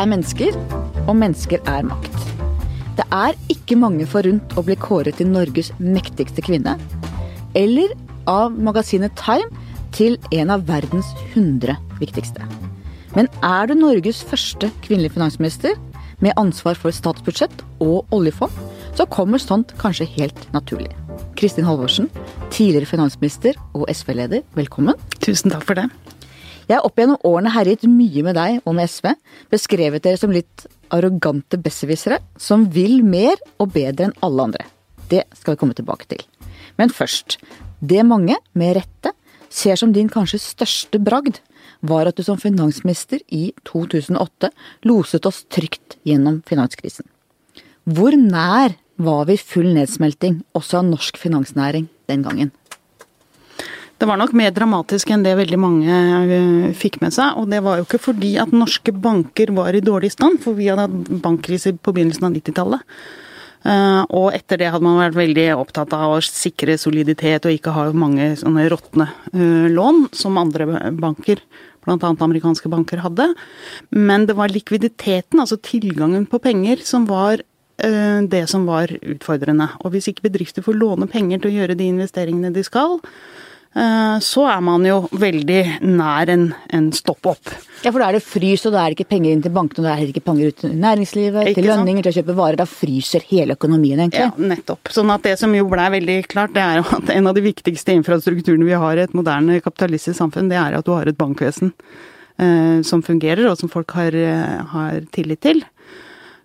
er mennesker, og mennesker er makt. Det er ikke mange forunt å bli kåret til Norges mektigste kvinne, eller av magasinet Time til en av verdens 100 viktigste. Men er du Norges første kvinnelige finansminister, med ansvar for statsbudsjett og oljefond, så kommer sånt kanskje helt naturlig. Kristin Halvorsen, tidligere finansminister og SV-leder, velkommen. Tusen takk for det. Jeg har opp gjennom årene herjet mye med deg og med SV, beskrevet dere som litt arrogante besserwissere som vil mer og bedre enn alle andre. Det skal vi komme tilbake til. Men først, det mange, med rette, ser som din kanskje største bragd, var at du som finansminister i 2008 loset oss trygt gjennom finanskrisen. Hvor nær var vi full nedsmelting, også av norsk finansnæring, den gangen? Det var nok mer dramatisk enn det veldig mange eh, fikk med seg. Og det var jo ikke fordi at norske banker var i dårlig stand, for vi hadde hatt bankkrise på begynnelsen av 90-tallet. Eh, og etter det hadde man vært veldig opptatt av å sikre soliditet og ikke ha mange sånne råtne eh, lån som andre banker bl.a. amerikanske banker hadde. Men det var likviditeten, altså tilgangen på penger, som var det som var utfordrende. Og hvis ikke bedrifter får låne penger til å gjøre de investeringene de skal, så er man jo veldig nær en, en stopp opp. Ja, for da er det frys, og da er det ikke penger inn til bankene, og da er det ikke penger ut til næringslivet, ikke til lønninger, til å kjøpe varer. Da fryser hele økonomien, egentlig. Ja, nettopp. Sånn at det som jo blei veldig klart, det er jo at en av de viktigste infrastrukturene vi har i et moderne kapitalistisk samfunn, det er at du har et bankvesen eh, som fungerer, og som folk har, eh, har tillit til.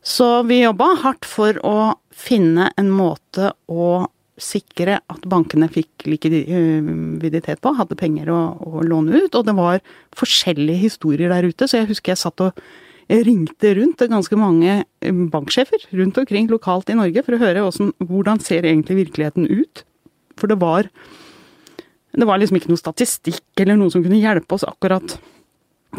Så vi jobba hardt for å finne en måte å sikre at bankene fikk likviditet på, hadde penger å, å, låne ut. Og det var forskjellige historier der ute, så jeg husker jeg satt og ringte rundt til ganske mange um, banksjefer rundt omkring lokalt i Norge for å høre hvordan, hvordan ser egentlig virkeligheten ut. For det var, det var liksom ikke noe statistikk eller noe som kunne hjelpe oss akkurat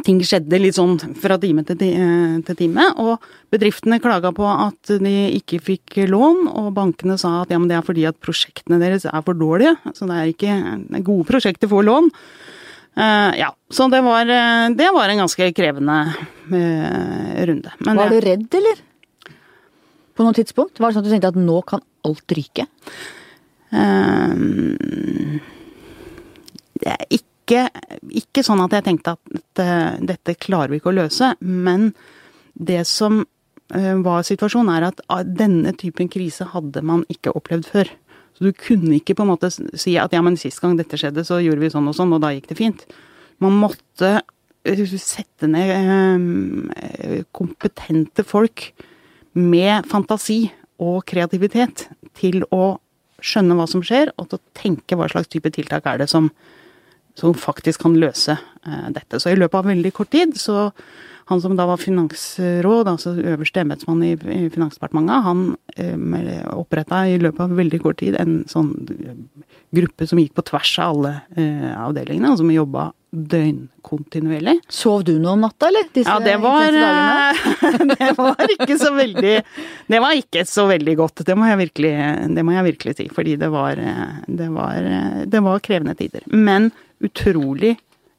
ting skjedde litt sånn fra time til, eh, time. Og bedriftene klaga på at de ikke fikk lån, og bankene sa at ja, men det er fordi at prosjektene deres er for dårlige. Så det er ikke gode prosjekter får lån. Uh, ja, så det var, eh, det var, en ganske krevende uh, runde. Men var du redd, eller? På noe tidspunkt? Var det sånn at du tenkte at nå kan alt ryke? Uh, det er ikke ikke, ikke sånn at jeg tenkte at dette, dette, klarer vi ikke å løse, men det som eh, var situasjonen, er at ah, denne typen krise hadde man ikke opplevd før. Så du kunne ikke på en måte si at ja, men sist gang dette skjedde, så gjorde vi sånn og sånn, og da gikk det fint. Man måtte eh, sette ned eh, kompetente folk med fantasi og kreativitet til å skjønne hva som skjer, og til å tenke hva slags type tiltak er det som, som faktisk kan løse eh, dette. Så i løpet av veldig kort tid så han som da var finansråd, altså øverste embetsmann i, Finansdepartementet, han eh, oppretta i løpet av veldig kort tid en sånn eh, gruppe som gikk på tvers av alle eh, avdelingene, og som jobba døgnkontinuerlig. Sov du noe om natta, eller? Disse ja, det var, det var ikke så veldig Det var ikke så veldig godt, det må jeg virkelig, må jeg virkelig si. Fordi det var, det var, det var krevende tider. Men utrolig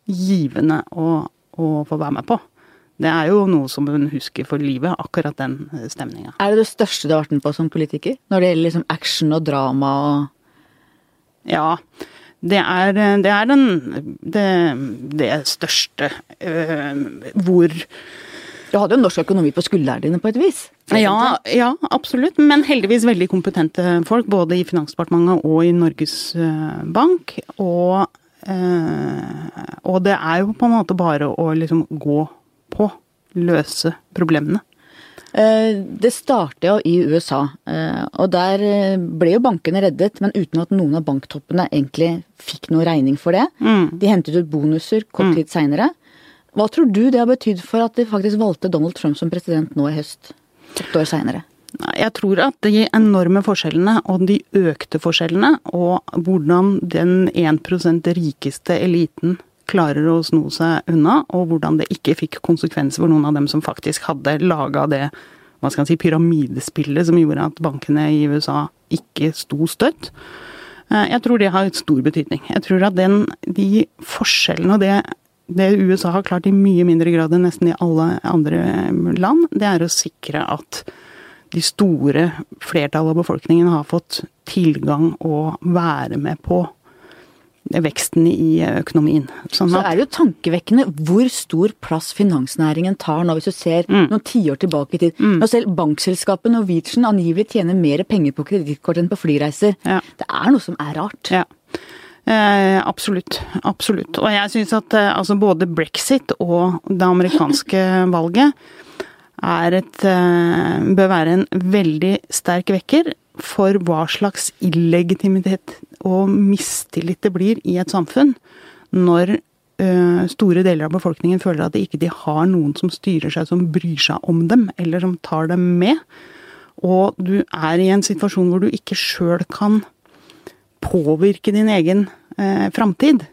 givende å, å, få være med på. Det er jo noe som hun husker for livet, akkurat den stemninga. Er det det største du har vært med på som politiker? Når det gjelder liksom action og drama og Ja. Det er, det er den det, det største øh, hvor Du hadde jo norsk økonomi på skuldrene dine på et vis? Ja, ja, absolutt. Men heldigvis veldig kompetente folk. Både i Finansdepartementet og i Norges øh, Bank. Og Eh, og det er jo på en måte bare å liksom gå på. Løse problemene. Eh, det startet jo i USA, eh, og der ble jo bankene reddet, men uten at noen av banktoppene egentlig fikk noe regning for det. Mm. De hentet ut bonuser kort mm. tid mm. seinere. Hva tror du det har betydd for at de faktisk valgte Donald Trump som president nå i høst, åtte år seinere? Jeg tror at de enorme forskjellene og de økte forskjellene, og hvordan den 1% rikeste eliten klarer å sno seg unna, og hvordan det ikke fikk konsekvenser for noen av dem som faktisk hadde laga det hva skal si, pyramidespillet som gjorde at bankene i USA ikke sto støtt. Eh, jeg tror det har stor betydning. Jeg tror at den, de forskjellene og det det USA har klart i mye mindre grad enn nesten i alle andre land, det er å sikre at de store flertallet av befolkningen har fått tilgang og være med på veksten i økonomien. Sånn så er det jo tankevekkende hvor stor plass finansnæringen tar nå, hvis du ser mm. noen tiår tilbake i tid. Mm. Når selv bankselskapet Norwegian angivelig tjener mer penger på kredittkort enn på flyreiser. Ja. Det er noe som er rart. Ja. Eh, absolutt. Absolutt. Og jeg syns at eh, altså både brexit og det amerikanske valget et eh, Bør være en veldig sterk vekker for hva slags illegitimitet og mistillit det blir i et samfunn når uh, store deler av befolkningen føler at de ikke har noen som styrer seg, som bryr seg om dem, eller som tar dem med. Og du er i en situasjon hvor du ikke sjøl kan påvirke din egen eh, framtid.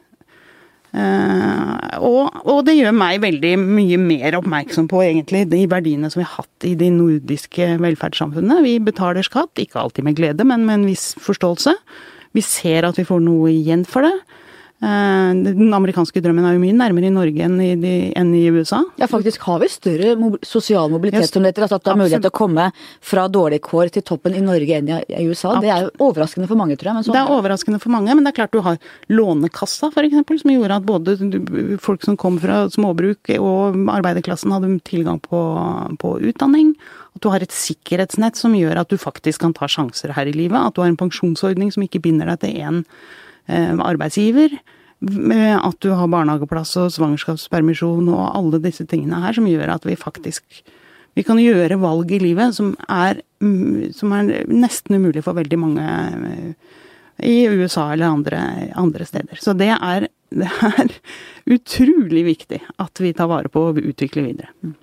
Uh, og, og, det gjør meg veldig mye mer oppmerksom på egentlig de verdiene som vi har hatt i de nordiske velferdssamfunnene. Vi betaler skatt, ikke alltid med glede, men med en viss forståelse. Vi ser at vi får noe igjen for det. Eh, den amerikanske drømmen er jo mye nærmere i Norge enn i, de, enn i USA. Ja, faktisk har vi større mob sosial mobilitet, som det heter. Altså at det er mulighet til å komme fra dårlig kår til toppen i Norge enn i USA. Det er jo overraskende for mange, tror jeg. Sånn. Det er overraskende for mange, men det er klart du har Lånekassa, f.eks., som gjorde at både folk som kom fra småbruk og arbeiderklassen hadde tilgang på, på utdanning. At du har et sikkerhetsnett som gjør at du faktisk kan ta sjanser her i livet. At du har en pensjonsordning som ikke binder deg til én arbeidsgiver. At du har barnehageplass og svangerskapspermisjon og alle disse tingene her som gjør at vi faktisk vi kan gjøre valg i livet som er, mm, som er nesten umulig for veldig mange eh, i USA eller andre, andre steder. Så det er, det er, utrolig viktig at vi tar vare på og utvikler videre.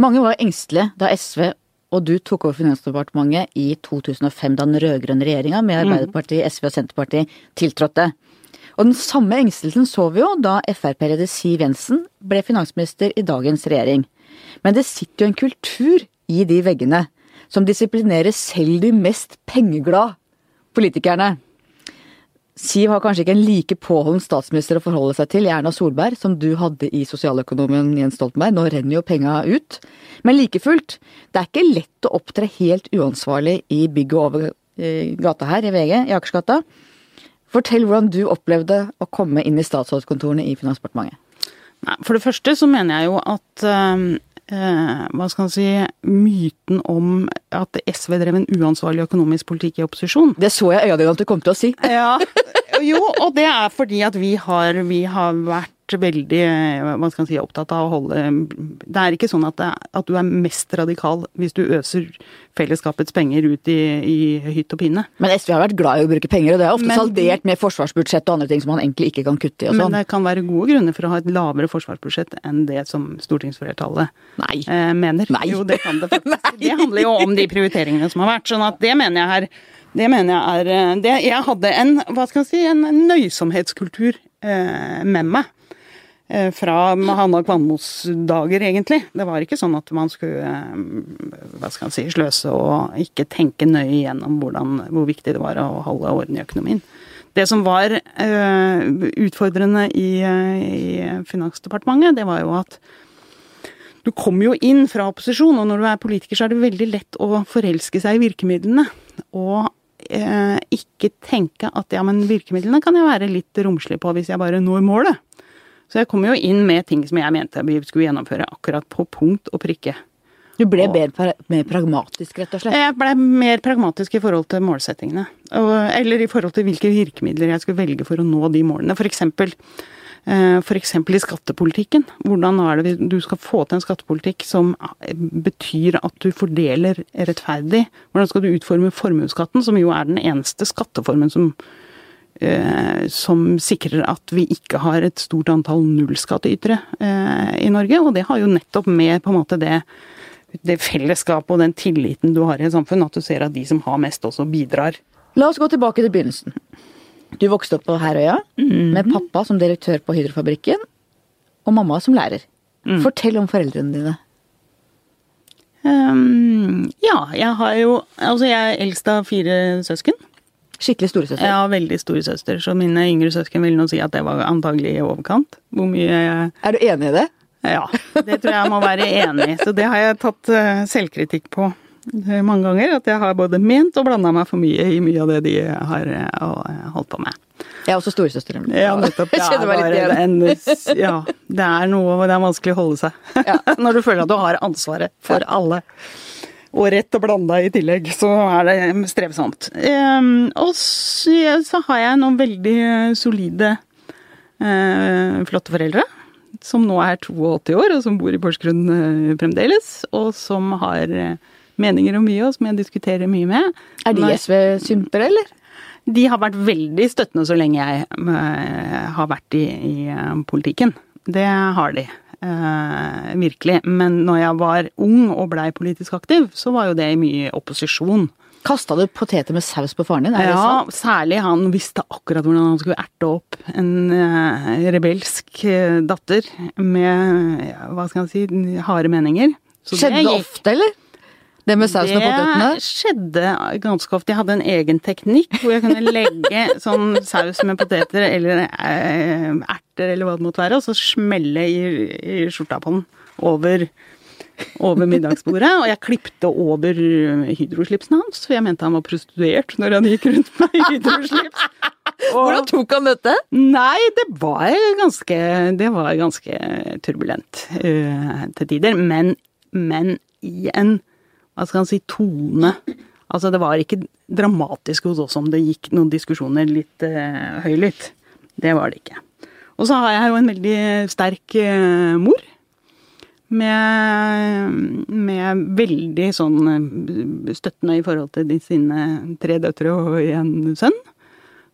Mange var engstelige da SV og du tok over Finansdepartementet i 2005, da den rød-grønne regjeringa med mm. Arbeiderpartiet, SV og Senterpartiet tiltrådte. Og den samme engstelsen så vi jo da Frp-leder Siv Jensen ble finansminister i dagens regjering. Men det sitter jo en kultur i de veggene som disiplinerer selv de mest pengeglade politikerne. Siv har kanskje ikke en like påholden statsminister å forholde seg til Erna Solberg som du hadde i sosialøkonomen Jens Stoltenberg. Nå renner jo penga ut. Men like fullt, det er ikke lett å opptre helt uansvarlig i bygget over eh, gata her i VG, i Akersgata. Fortell hvordan du opplevde å komme inn i statsrådskontorene i Finansdepartementet. For det første så mener jeg jo at eh, hva skal man si, myten om at SV drev en uansvarlig økonomisk politikk i opposisjon. Det så jeg i øynene dine at du kom til å si. ja, Jo, og det er fordi at vi har, vi har vært veldig hva skal man si, opptatt av å holde Det er ikke sånn at, det, at, du er mest radikal hvis du øser fellesskapets penger ut i, i hytt og pinne. Men SV har vært glad i å bruke penger, og det er ofte men, saldert med forsvarsbudsjett og andre ting som man egentlig ikke kan kutte i. men sånn. det kan være gode grunner for å ha et lavere forsvarsbudsjett enn det som stortingsflertallet eh, mener. Nei. Jo, det kan det faktisk. det handler jo om de prioriteringene som har vært. sånn at det mener jeg her det mener jeg er eh, det, Jeg hadde en, hva skal jeg si, en nøysomhetskultur eh, med meg. Eh, fra Hanna Kvanmos dager, egentlig. Det var ikke sånn at man skulle eh, hva skal jeg si, sløse og ikke tenke nøye igjennom hvordan, hvor viktig det var å holde orden i økonomien. Det som var uh, utfordrende i, i, Finansdepartementet, det var jo at du kommer jo inn fra opposisjon, og når du er politiker, så er det veldig lett å forelske seg i virkemidlene. Og eh, ikke tenke at ja, men virkemidlene kan jeg være litt romslig på hvis jeg bare når målet. Så jeg kom jo inn med ting som jeg mente vi skulle gjennomføre akkurat på punkt og prikke. Du ble og, mer, pragmatisk, rett og slett? Jeg ble mer pragmatisk i forhold til målsettingene. Og, eller i forhold til hvilke virkemidler jeg skulle velge for å nå de målene. For eksempel Eh, F.eks. i skattepolitikken. Hvordan er det du skal få til en skattepolitikk som betyr at du fordeler rettferdig? Hvordan skal du utforme formuesskatten, som jo er den eneste skatteformen som, eh, som sikrer at vi ikke har et stort antall nullskattytere eh, i Norge. Og det har jo nettopp med på en måte det, det fellesskapet og den tilliten du har i et samfunn, at du ser at de som har mest, også bidrar. La oss gå tilbake til begynnelsen. Du vokste opp på Herøya mm -hmm. med pappa som direktør på Hydrofabrikken og mamma som lærer. Mm. Fortell om foreldrene dine. Um, ja, jeg har jo Altså, jeg er eldst av fire søsken. Skikkelig storesøster. Ja, veldig storesøster. Så mine yngre søsken vil nå si at det var antagelig i overkant. Hvor mye jeg Er du enig i det? Ja, det tror jeg må være enig i. Så det har jeg tatt eh, selvkritikk på eh, mange ganger. At jeg har både ment og blanda meg for mye i mye av det de har eh, holdt på med. Jeg er også storesøster. Ja, nettopp. Det er bare en, ja, det er noe det er vanskelig å holde seg. Ja. Når du føler at du har ansvaret for alle. Og rett og blanda i tillegg, så er det strevsomt. Og så, har jeg noen veldig solide, eh, flotte foreldre. Som nå er 82 år, og som bor i Porsgrunn eh, fremdeles. Og som har eh, meninger om mye, og som jeg diskuterer mye med. Er de SV-sympere, eller? De har vært veldig støttende så lenge jeg har vært i, i politikken. Det har de. Eh, virkelig. Men når jeg var ung og blei politisk aktiv, så var jo det i mye opposisjon. Kasta du poteter med saus på faren din? Er det Ja, sant? særlig han visste akkurat hvordan han skulle erte opp en eh, rebelsk eh, datter med, hva skal jeg si, harde meninger. Så Skjedde det gikk- ofte, eller? Det med sausen og potetene? det skjedde ganske ofte. Jeg hadde en egen teknikk hvor jeg kunne legge sånn saus med poteter eller eh, erter eller hva det måtte være, og så smelle i, i skjorta på den over, over middagsbordet. Og jeg klipte over hydroslipsen hans, for jeg mente han var prostituert når han gikk rundt med hydroslips. Og- Hvordan tok han dette? Nei, det var ganske, det var ganske turbulent uh, til tider. Men, men i en, hva skal man si, tone Altså, det var ikke dramatisk hos oss om det gikk noen diskusjoner litt eh, høylytt. Det var det ikke. Og så har jeg jo en veldig sterk eh, mor. Med, med veldig sånn eh, støttende i forhold til sine tre døtre og en sønn.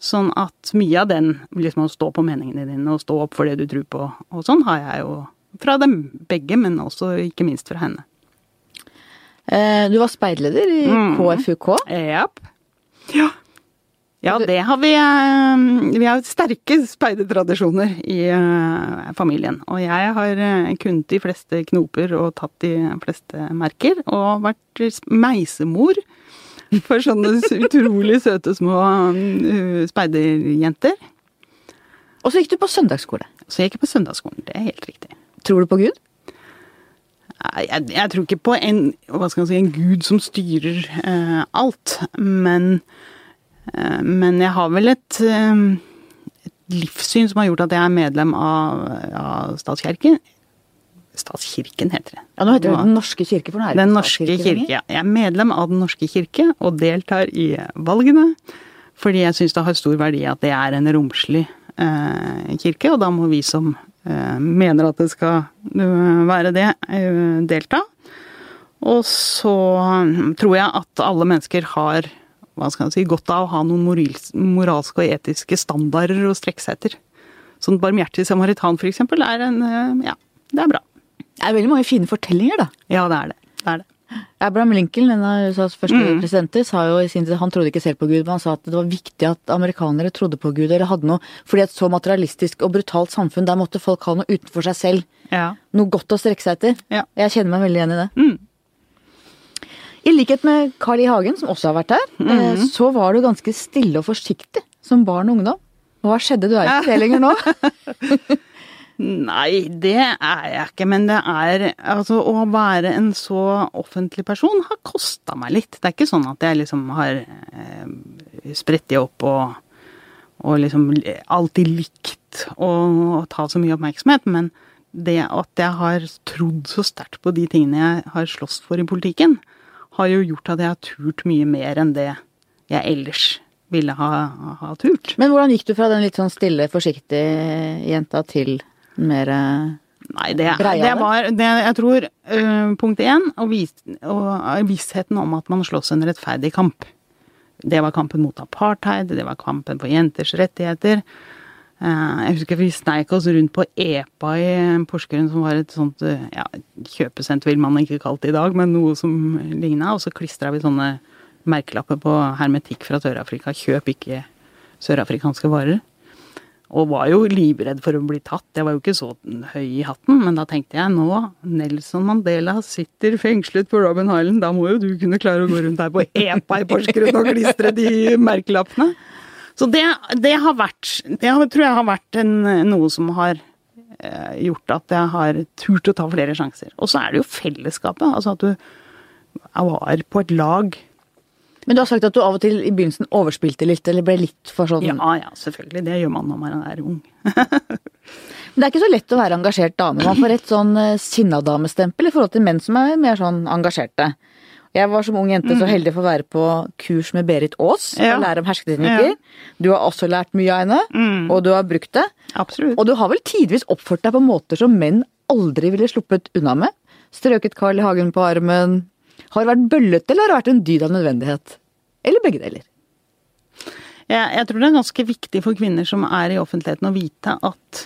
Sånn at mye av den, liksom å stå på meningene dine og stå opp for det du tror på, og sånn, har jeg jo fra dem begge, men også ikke minst fra henne. Eh, Du var speidleder i Mm. KFUK. Japp. Ja. Ja, det har vi eh, Vi har sterke speidetradisjoner i eh, familien. Og jeg har kunnet de fleste knoper og tatt de fleste merker. Og vært meisemor for sånne utrolig søte små eh, speiderjenter. Og så gikk du på søndagsskole. Så jeg gikk på søndagsskolen. Det er helt riktig. Tror du på Gud? Jeg, jeg tror ikke på en, si, en gud som styrer eh, alt, men, eh, men jeg har vel et, eh, et livssyn som har gjort at jeg er medlem av, av statskirken. Statskirken heter det. Ja, Nå heter det Den norske kirke. for nå er det Den norske kirke. ja. Jeg er medlem av Den norske kirke og deltar i valgene. Fordi jeg syns det har stor verdi at det er en romslig eh, kirke, og da må vi som mener at det skal eh, være det, eh, delta. Og så mm, tror jeg at alle mennesker har hva skal jeg si, godt av å ha noen moralske og etiske standarder å strekke seg etter. Sånn barmhjertig samaritan, for eksempel, er en eh, Ja, det er bra. Det er veldig mange fine fortellinger, da. Ja, det er det. Det er det. Abraham Lincoln, en av USAs første Mm. presidenter, sa jo i sin tid Han trodde ikke selv på Gud, men han sa at det var viktig at amerikanere trodde på Gud. eller hadde noe, Fordi et så materialistisk og brutalt samfunn, der måtte folk ha noe utenfor seg selv. Ja. Noe godt å strekke seg etter. Ja. Jeg kjenner meg veldig igjen i det. Mm. I likhet med Carl I. Hagen, som også har vært her, Mm. eh, så var du ganske stille og forsiktig som barn og ungdom. Hva skjedde? Du er ikke det lenger nå. Nei, det er jeg ikke, men det er Altså, å være en så offentlig person har kosta meg litt. Det er ikke sånn at jeg liksom har eh, sprettet opp og, og liksom alltid likt å, å ta så mye oppmerksomhet, men det at jeg har trodd så sterkt på de tingene jeg har slåss for i politikken, har jo gjort at jeg har turt mye mer enn det jeg ellers ville ha, ha turt. Men hvordan gikk du fra den litt sånn stille, forsiktige jenta til mer eh, Nei, det, det var det Jeg tror uh, punkt én og, vis, og vissheten om at man slåss en rettferdig kamp. Det var kampen mot apartheid, det var kampen for jenters rettigheter. Uh, jeg husker vi sneik oss rundt på EPA i Porsgrunn, som var et sånt uh, ja, kjøpesenter vil man ikke kalt det i dag, men noe som ligna. Og så klistra vi sånne merkelapper på hermetikk fra Sør-Afrika. Kjøp ikke sørafrikanske varer. Og var jo livredd for å bli tatt. Jeg var jo ikke så høy i hatten, men da tenkte jeg nå, Nelson Mandela sitter fengslet på Robin Island, da må jo du kunne klare å gå rundt her på EPA i Porsgrunn og klistre de merkelappene. Så det, det, har vært Det tror jeg har vært en, noe som har eh, gjort at jeg har turt å ta flere sjanser. Og så er det jo fellesskapet. Altså at du var på et lag men du har sagt at du av og til i begynnelsen overspilte litt, eller ble litt for sånn Ja, ja, selvfølgelig. Det gjør man når man er ung. Men det er ikke så lett å være engasjert dame. Man får et sånn uh, sinnadamestempel i forhold til menn som er mer sånn engasjerte. Jeg var som ung jente så mm. heldig for å være på kurs med Berit Aas ja. og lære om hersketeknikker. Ja. Du har også lært mye av henne, mm. og du har brukt det. Absolutt. Og du har vel tidvis oppført deg på måter som menn aldri ville sluppet unna med. Strøket Carl I. Hagen på armen, har det vært bøllete, eller har det vært en dyd av nødvendighet? Eller begge deler? Jeg, jeg tror det er ganske viktig for kvinner som er i offentligheten å vite at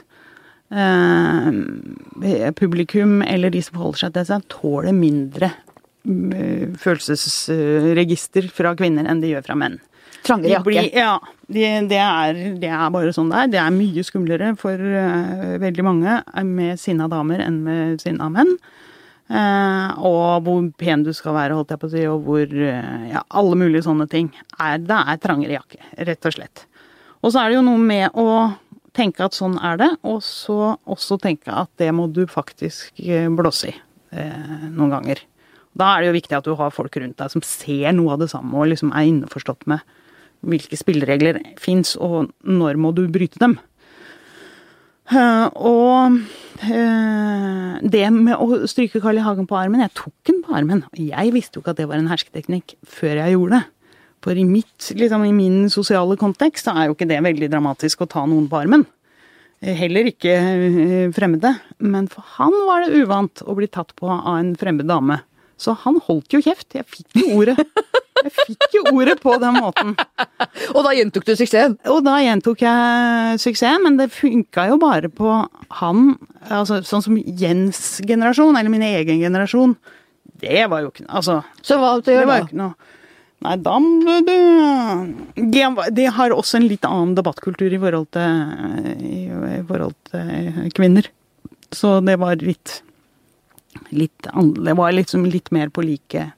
eh, publikum, eller de som forholder seg til seg, tåler mindre eh, følelsesregister fra kvinner enn de gjør fra menn. Trangere jakke. Ja. De, det, er, det, er, bare sånn det er. Det er mye skumlere for uh, veldig mange med sinna damer enn med sinna menn. Eh, og hvor pen du skal være, holdt jeg på å si, og hvor eh, Ja, alle mulige sånne ting. Er, det er trangere jakke, rett og slett. Og så er det jo noe med å tenke at sånn er det, og så også tenke at det må du faktisk eh, blåse i eh, noen ganger. Da er det jo viktig at du har folk rundt deg som ser noe av det samme, og liksom er innforstått med hvilke spilleregler fins, og når må du bryte dem. Uh, og uh, det med å stryke Carl I. Hagen på armen Jeg tok den på armen. og Jeg visste jo ikke at det var en hersketeknikk før jeg gjorde det. For i, mitt, liksom, i min sosiale kontekst så er jo ikke det veldig dramatisk å ta noen på armen. Eh, heller ikke uh, fremmede. Men for han var det uvant å bli tatt på av en fremmed dame. Så han holdt jo kjeft. Jeg fikk jo ordet. Jeg fikk jo ordet på den måten. Og da gjentok du suksessen? Og da gjentok jeg suksessen, men det funka jo bare på han. Altså, sånn som Jens' generasjon, eller min egen generasjon. Det var jo ikke Altså. Så hva det var jo ikke noe Nei, da de, de, har også en litt annen debattkultur i forhold til, i, i forhold til kvinner. Så det var litt, litt Det var liksom litt mer på like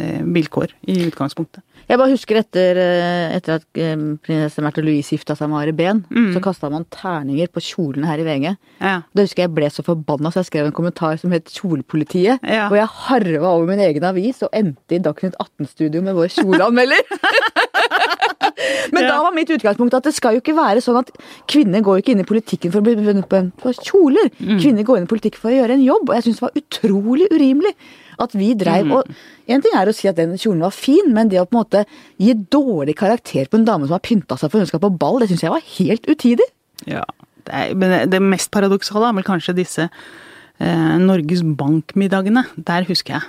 Eh, vilkår i utgangspunktet. Jeg bare husker etter, eh, etter at eh, prinsesse Märtha Louise gifta seg med Ari Behn, mm. så kasta man terninger på kjolene her i VG. Ja. Da husker jeg jeg ble så forbanna, så jeg skrev en kommentar som het 'Kjolepolitiet'. Ja. Og jeg harva over min egen avis og endte i Dagsnytt 18-studio med vår kjoleanmelder. Men ja. da var mitt utgangspunkt at det skal jo ikke være sånn at kvinner går ikke inn i politikken for å bli vunnet på kjoler. Mm. Kvinner går inn i politikken for å gjøre en jobb, og jeg syns det var utrolig urimelig at vi dreiv mm. og En ting er å si at den kjolen var fin, men det å på en måte gi dårlig karakter på en dame som har pynta seg for hun skal på ball, det syns jeg var helt utidig. Ja, det er, men det mest paradoksale er vel kanskje disse eh, Norges Bank-middagene. Der husker jeg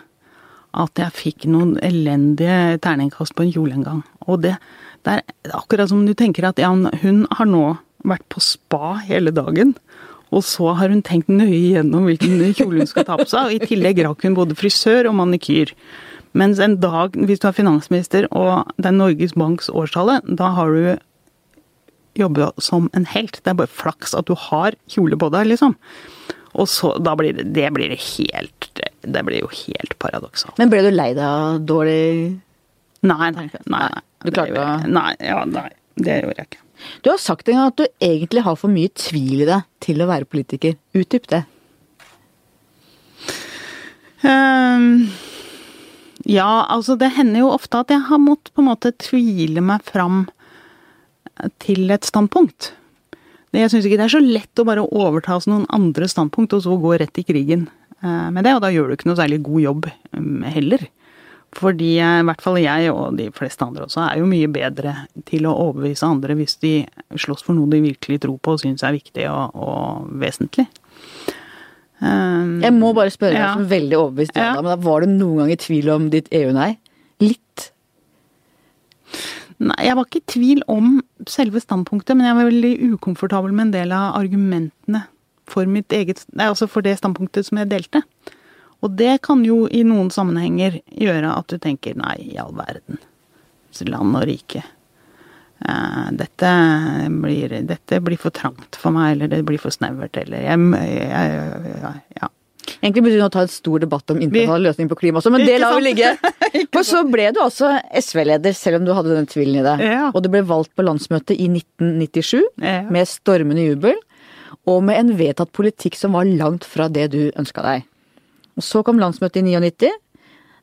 at jeg fikk noen elendige terningkast på en kjole en gang. Og det, det er akkurat som du tenker at ja, hun har nå vært på spa hele dagen. Og så har hun tenkt nøye igjennom hvilken kjole hun skal ta på seg. Og i tillegg rakk hun både frisør og manikyr. Mens en dag, hvis du er finansminister og det er Norges Banks årstallet, da har du jobba som en helt. Det er bare flaks at du har kjole på deg, liksom. Og så, da blir det, det blir helt Det blir jo helt paradoksalt. Men ble du lei deg av dårlig Nei, nei. nei, nei. Du klarte å Nei, ja, nei. Det gjorde jeg ikke. Du har sagt en gang at du egentlig har for mye tvil i deg til å være politiker. Utdyp det. Um, ja, altså det hender jo ofte at jeg har måttet på en måte tvile meg fram til et standpunkt. Jeg syns ikke det er så lett å bare overta noen andre standpunkt og så gå rett i krigen eh, med det, og da gjør du ikke noe særlig god jobb mm, heller. Fordi i hvert fall jeg, og de fleste andre også, er jo mye bedre til å overbevise andre hvis de slåss for noe de virkelig tror på og syns er viktig og, og vesentlig. Um, jeg må bare spørre deg ja. som veldig overbevist, ja. men var du noen gang i tvil om ditt EU-nei? Litt? Nei, jeg var ikke i tvil om selve standpunktet, men jeg var veldig ukomfortabel med en del av argumentene for, mitt eget, nei, altså for det standpunktet som jeg delte. Og det kan jo i noen sammenhenger gjøre at du tenker nei, i all verden. Land og rike. Eh, dette blir, dette blir for trangt for meg, eller det blir for snevert, eller jeg, jeg, jeg, ja. Egentlig burde vi nå ta en stor debatt om internasjonal løsning på klima også, men det lar vi ligge. For så ble du altså SV-leder, selv om du hadde den tvilen i deg. Ja. Og du ble valgt på landsmøtet i 1997 Ja. med stormende jubel, og med en vedtatt politikk som var langt fra det du ønska deg. Og så kom landsmøtet i 99,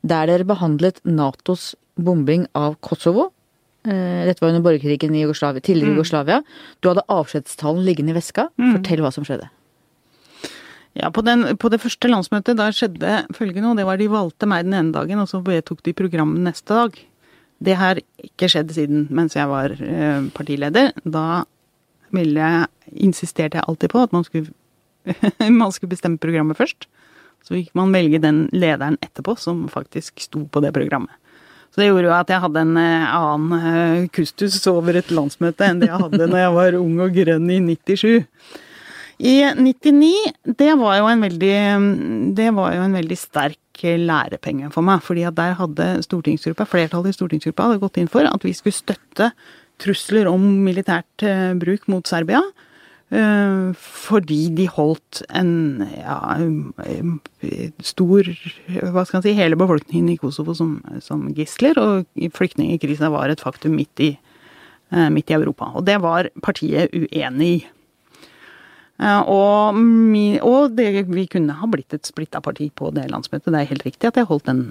der dere behandlet Natos bombing av Kosovo. Eh, Dette var under borgerkrigen i Jugoslavia, tidligere Jugoslavia. Du hadde avskjedstallen liggende i veska. Fortell hva som skjedde. Ja, på, den, på det første landsmøtet da skjedde følgende, og det var de valgte meg den ene dagen, og så vedtok de programmet neste dag. Det har ikke skjedd siden mens jeg var eh, partileder. Da ville jeg, insisterte jeg alltid på at man skulle, man skulle bestemme programmet først. Så fikk man velge den lederen etterpå som faktisk sto på det programmet. Så det gjorde jo at jeg hadde en eh, annen eh, kustus over et landsmøte enn det jeg hadde når jeg var ung og grønn i 97. I 99, det var jo en veldig, det var jo en veldig sterk lærepenge for meg. fordi at der hadde stortingsgruppa, flertallet i stortingsgruppa hadde gått inn for at vi skulle støtte trusler om militært eh, bruk mot Serbia. Eh, fordi de holdt en ja, stor Hva skal man si Hele befolkningen i Kosovo som, som gisler, og flyktningkrisen var et faktum midt i, eh, midt i Europa. Og det var partiet uenig i. Eh, Og, og det, vi kunne ha blitt et splitta parti på det landsmøtet. Det er helt riktig at jeg den,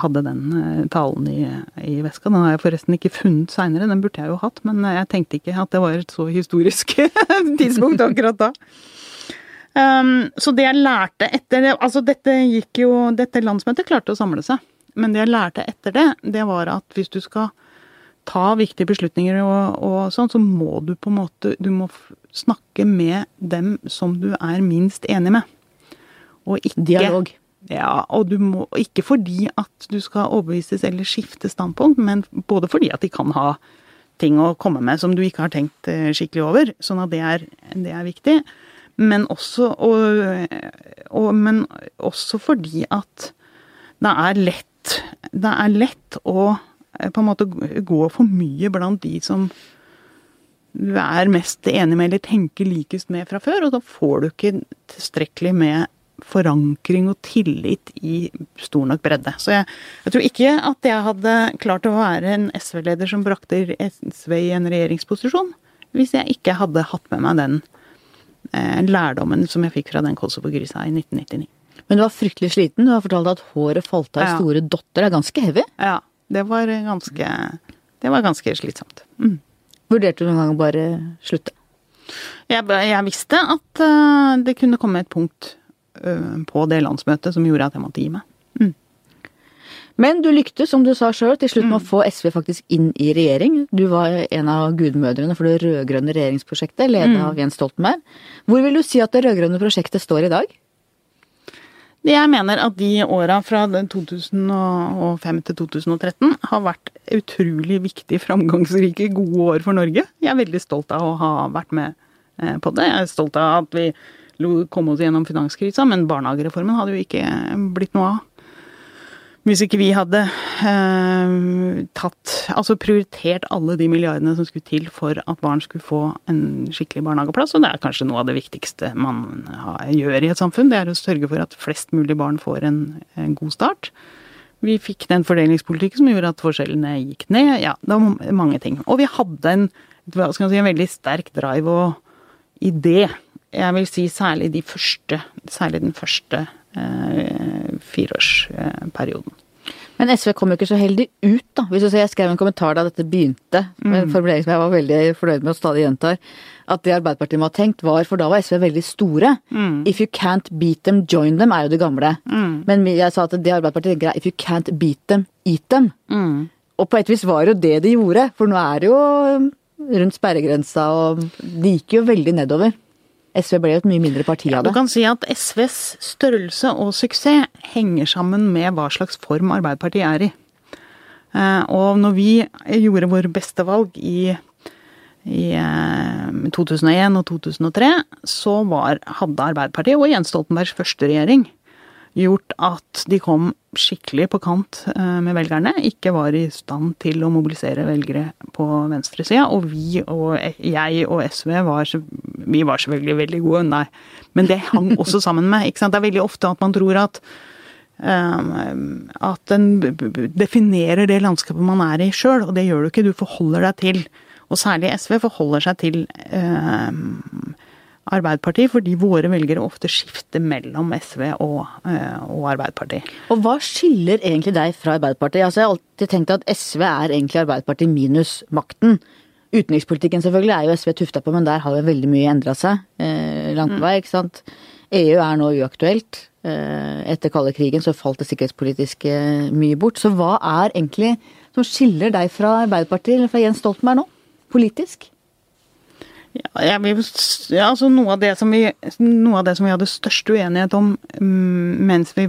hadde den eh, talen i, i veska. Den har jeg forresten ikke funnet seinere, den burde jeg jo hatt. Men jeg tenkte ikke at det var et så historisk tidspunkt akkurat da. Um, så det jeg lærte etter Altså, dette gikk jo Dette landsmøtet klarte å samle seg. Men det jeg lærte etter det, det var at hvis du skal ta viktige beslutninger og, og sånn, så må du på en måte Du må snakke med dem som du er minst enig med. Og ikke Dialog. Ja, og du må Ikke fordi at du skal overbevises eller skifte standpunkt, men både fordi at de kan ha ting å komme med som du ikke har tenkt eh, skikkelig over. Sånn at det er, det er viktig. Men også, og, og, men også fordi at det er lett Det er lett å eh, på en måte gå for mye blant de som er mest enig med eller tenker likest med fra før, og da får du ikke tilstrekkelig med forankring og tillit i stor nok bredde. Så jeg, jeg tror ikke at jeg hadde klart å være en SV-leder som brakte SV i en regjeringsposisjon, hvis jeg ikke hadde hatt med meg den eh, lærdommen som jeg fikk fra den Kosovo-grisa i 1999. Men du var fryktelig sliten. Du har fortalt at håret falt av i Ja. store dotter. Det er ganske heavy. Ja, det var ganske, det var ganske slitsomt. Mm. Vurderte du noen gang å bare slutte? Jeg, jeg visste at uh, det kunne komme et punkt uh, på det landsmøtet som gjorde at jeg måtte gi meg. Men du lyktes, som du sa sjøl, til slutt med å få SV faktisk inn i regjering. Du var en av gudmødrene for det rød-grønne regjeringsprosjektet, ledet av Jens Stoltenberg. Hvor vil du si at det rød-grønne prosjektet står i dag? Jeg mener at de åra fra 2005 til 2013 har vært utrolig viktige, framgangsrike, gode år for Norge. Jeg er veldig stolt av å ha vært med eh, på det. Jeg er stolt av at vi kom oss gjennom finanskrisa, men barnehagereformen hadde jo ikke blitt noe av. Hvis ikke vi hadde eh, tatt Altså prioritert alle de milliardene som skulle til for at barn skulle få en skikkelig barnehageplass, og det er kanskje noe av det viktigste man gjør i et samfunn, det er å sørge for at flest mulig barn får en, en god start. Vi fikk den fordelingspolitikken som gjorde at forskjellene gikk ned. Ja, det var mange ting. Og vi hadde en, si, en veldig sterk drive og idé. Jeg vil si særlig de første, særlig den første fireårsperioden. Men SV kom jo ikke så heldig ut, da. Hvis du ser, Jeg skrev en kommentar da dette begynte, med en formulering som jeg var veldig fornøyd med og stadig gjentar. At det Arbeiderpartiet må ha tenkt var, for da var SV veldig store. If you can't beat them, join them, er jo det gamle. Men jeg sa at det Arbeiderpartiet tenker er if you can't beat them, eat them. Og på et vis var det jo det de gjorde, for nå er det jo rundt sperregrensa, og de gikk jo veldig nedover. SV ble jo et mye mindre parti av det. Du kan si at SVs størrelse og suksess henger sammen med hva slags form Arbeiderpartiet er i. Eh, Og når vi gjorde vår beste valg i, i eh, 2001 og 2003, så var, hadde Arbeiderpartiet og Jens Stoltenbergs første regjering gjort at de kom skikkelig på kant eh, med velgerne. Ikke var i stand til å mobilisere velgere på venstresida. Og vi og jeg og SV var, vi var selvfølgelig veldig gode, nei. Men det hang også sammen med. ikke sant? Det er veldig ofte at man tror at um, at en definerer det landskapet man er i sjøl, og det gjør du ikke. Du forholder deg til, og særlig SV forholder seg til um, Arbeiderpartiet, fordi våre velgere ofte skifter mellom SV og, eh, og Arbeiderpartiet. Og hva skiller egentlig deg fra Arbeiderpartiet? Altså, jeg har alltid tenkt at SV er egentlig Arbeiderpartiet minus makten. Utenrikspolitikken selvfølgelig er jo SV tufta på, men der har jo veldig mye endra seg eh, langt på vei. ikke sant? EU er nå uaktuelt. Eh, etter kalde krigen så falt det sikkerhetspolitiske mye bort. Så hva er egentlig som skiller deg fra Arbeiderpartiet eller fra Jens Stoltenberg nå, politisk? Ja, vil, ja, altså noe av, vi, noe av, det som vi, hadde størst uenighet om mm, mens vi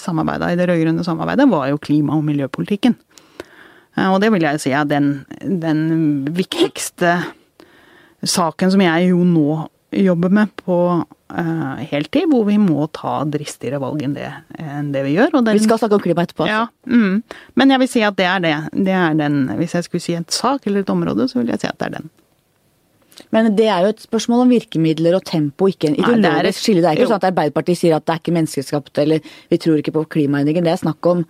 samarbeida i det rød-grønne samarbeidet, var jo klima- og miljøpolitikken. Og det vil jeg si er den, den, viktigste saken som jeg jo nå jobber med på uh, heltid, hvor vi må ta dristigere valg enn det, enn det vi gjør. Den, vi skal snakke om klima etterpå. Ja, mm, men jeg vil si at det er det. det er den, hvis jeg skulle si et sak eller et område, så vil jeg si at det er den. Men det er jo et spørsmål om virkemidler og tempo, ikke en ideologisk skille. Det er ikke jo. sånn at Arbeiderpartiet sier at det er ikke menneskeskapt eller vi tror ikke på klimaendringer. Det er snakk om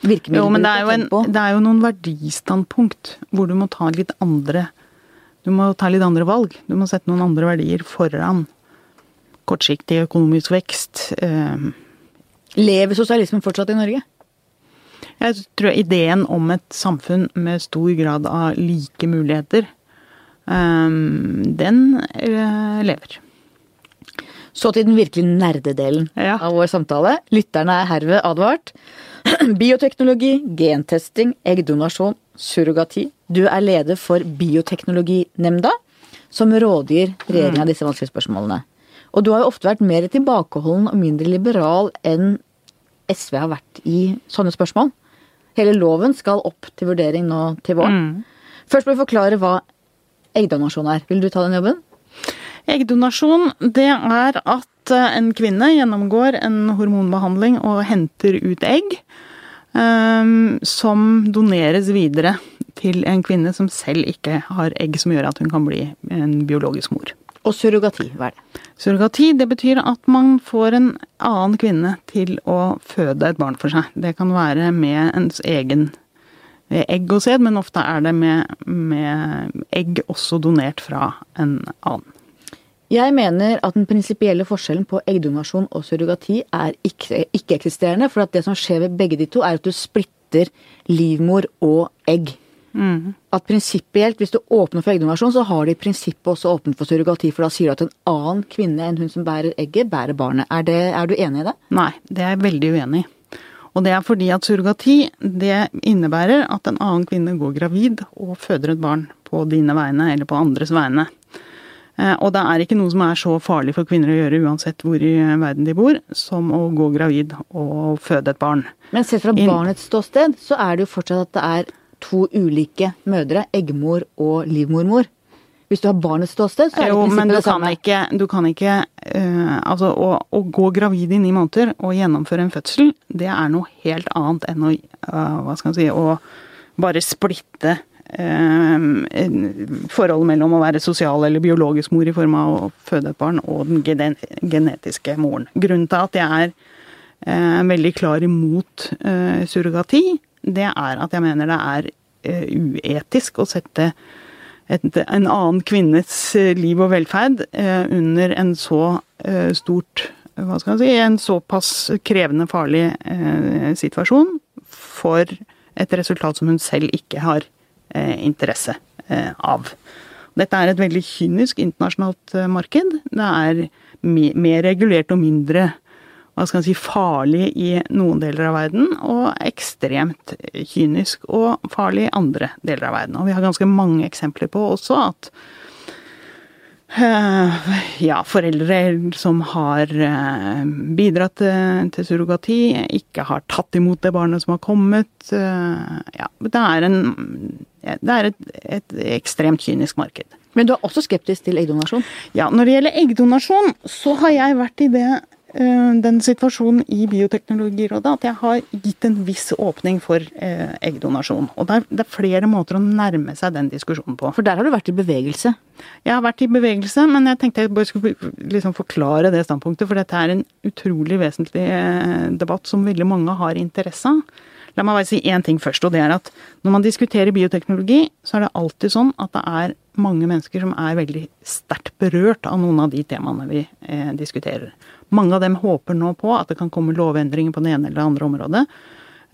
virkemidler jo, men det er jo, en, det er jo noen verdistandpunkt hvor du må ta litt andre Du må ta litt andre valg. Du må sette noen andre verdier foran kortsiktig økonomisk vekst. Uh, Lever sosialismen fortsatt i Norge? Jeg tror ideen om et samfunn med stor grad av like muligheter Ehm, den eh, lever. Så til den virkelig nerdedelen ja. av vår samtale. Lytterne er herved advart. Bioteknologi, gentesting, eggdonasjon, surrogati. Du er leder for Bioteknologinemnda, som rådgir regjeringa mm. disse vanskelige spørsmålene. Og du har jo ofte vært mer tilbakeholden og mindre liberal enn SV har vært i sånne spørsmål. Hele loven skal opp til vurdering nå til våren. Mm. Først må vi forklare hva eggdonasjon er. Vil du ta den jobben? Eggdonasjon, det er at eh, en kvinne gjennomgår en hormonbehandling og henter ut egg. Um, som doneres videre til en kvinne som selv ikke har egg som gjør at hun kan bli en biologisk mor. Og surrogati, hva er det? Surrogati det betyr at man får en annen kvinne til å føde et barn for seg. Det kan være med ens egen egg og sæd, men ofte er det med, med, egg også donert fra en annen. Jeg mener at den prinsipielle forskjellen på eggdonasjon og surrogati er ikke-eksisterende. for at det som skjer ved begge de to, er at du splitter livmor og egg. Mm. At prinsipielt, hvis du åpner for eggdonasjon, så har de i prinsippet også åpnet for surrogati. For da sier du at en annen kvinne enn hun som bærer egget, bærer barnet. Er, det, er du enig i det? Nei, det er jeg veldig uenig i. Og det er fordi at surrogati det innebærer at en annen kvinne går gravid og føder et barn på dine vegne eller på andres vegne. Eh, og det er ikke noe som er så farlig for kvinner å gjøre uansett hvor i verden de bor, som å gå gravid og føde et barn. Men sett fra barnets ståsted, så er det jo fortsatt at det er to ulike mødre, eggmor og livmormor. Hvis du har barnets ståsted, så er det jo, men du det samme. Ikke, du kan ikke uh, Altså, å, å, gå gravid i ni måneder og gjennomføre en fødsel, det er noe helt annet enn å uh, Hva skal man si Å bare splitte uh, forholdet mellom å være sosial eller biologisk mor i form av å føde et barn, og den gen genetiske moren. Grunnen til at jeg er veldig klar imot surrogati, det er at jeg mener det er uetisk å sette et, en annen kvinnes eh, liv og velferd eh, under en så eh, stort hva skal jeg si, en såpass krevende, farlig eh, situasjon for et resultat som hun selv ikke har eh, interesse eh, av. Dette er et veldig kynisk internasjonalt marked. Det er mer regulert og mindre hva skal man si, farlig i noen deler av verden, og ekstremt kynisk og farlig i andre deler av verden. Og vi har ganske mange eksempler på også at Uh, ja, foreldre som har uh, bidratt til, til, surrogati, ikke har tatt imot det barnet som har kommet. Ja, det er, en, det er et, et, ekstremt kynisk marked. Men du er også skeptisk til eggdonasjon? Ja, når det gjelder eggdonasjon, så har jeg vært i det eh, den situasjonen i Bioteknologirådet at jeg har gitt en viss åpning for eh, eggdonasjon. Og det er, det er flere måter å nærme seg den diskusjonen på. For der har du vært i bevegelse. Jeg har vært i bevegelse, men jeg tenkte jeg bare skulle liksom forklare det standpunktet. For dette er en utrolig vesentlig eh, debatt som veldig mange har interesse av. La meg bare si én ting først, og det er at når man diskuterer bioteknologi, så er det alltid sånn at det er mange mennesker som er veldig sterkt berørt av noen av de temaene vi eh, diskuterer. Mange av dem håper nå på at det kan komme lovendringer på det ene eller det andre området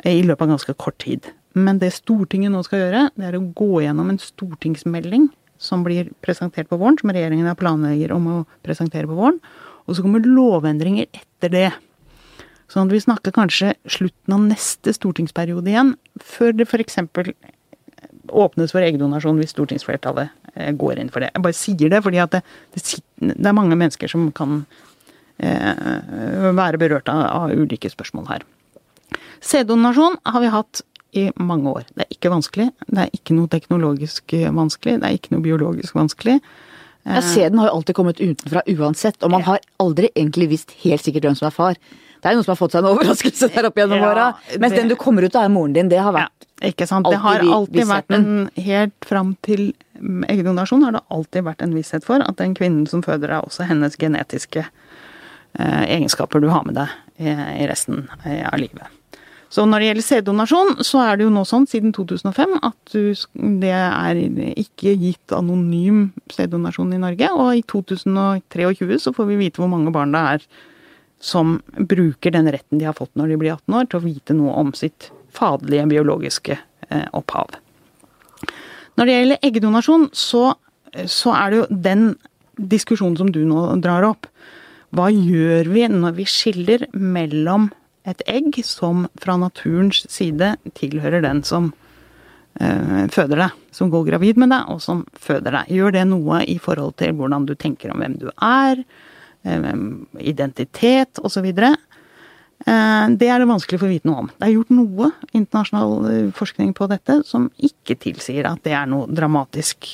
eh, i løpet av ganske kort tid. Men det Stortinget nå skal gjøre, det er å gå gjennom en stortingsmelding som blir presentert på våren, som regjeringen har planlegger om å presentere på våren. Og så kommer lovendringer etter det. Sånn at vi snakker kanskje slutten av neste stortingsperiode igjen, før det f.eks. åpnes for eggdonasjon hvis stortingsflertallet eh, går inn for det. Jeg bare sier det fordi det, det, det, er mange mennesker som kan være berørt av, av, ulike spørsmål her. Sæddonasjon har vi hatt i mange år. Det er ikke vanskelig. Det er ikke noe teknologisk vanskelig. Det er ikke noe biologisk vanskelig. Ja, Sæden har jo alltid kommet utenfra uansett, og man har aldri egentlig visst helt sikkert hvem som er far. Det er jo noen som har fått seg en overraskelse der opp gjennom ja, åra. Mens det, den du kommer ut av, er moren din. Det har vært ja, Ikke sant. Det har alltid vært en Helt fram til eggdonasjon har det alltid vært en visshet for at den kvinnen som føder deg, også hennes genetiske eh, egenskaper du har med deg i, resten eh, av livet. Så når det gjelder sæddonasjon, så er det jo nå sånn siden 2005 at du, det er ikke gitt anonym sæddonasjon i Norge. Og i 2023 så får vi vite hvor mange barn det er som bruker den retten de har fått når de blir 18 år, til å vite noe om sitt faderlige biologiske eh, opphav. Når det gjelder eggdonasjon, så, så er det jo den diskusjonen som du nå drar opp. Hva gjør vi når vi skiller mellom et egg som fra naturens side tilhører den som øh, føder deg, som går gravid med deg, og som føder deg? Gjør det noe i forhold til hvordan du tenker om hvem du er? identitet osv. Eh, det er det vanskelig for å vite noe om. Det er gjort noe internasjonal forskning på dette som ikke tilsier at det er noe dramatisk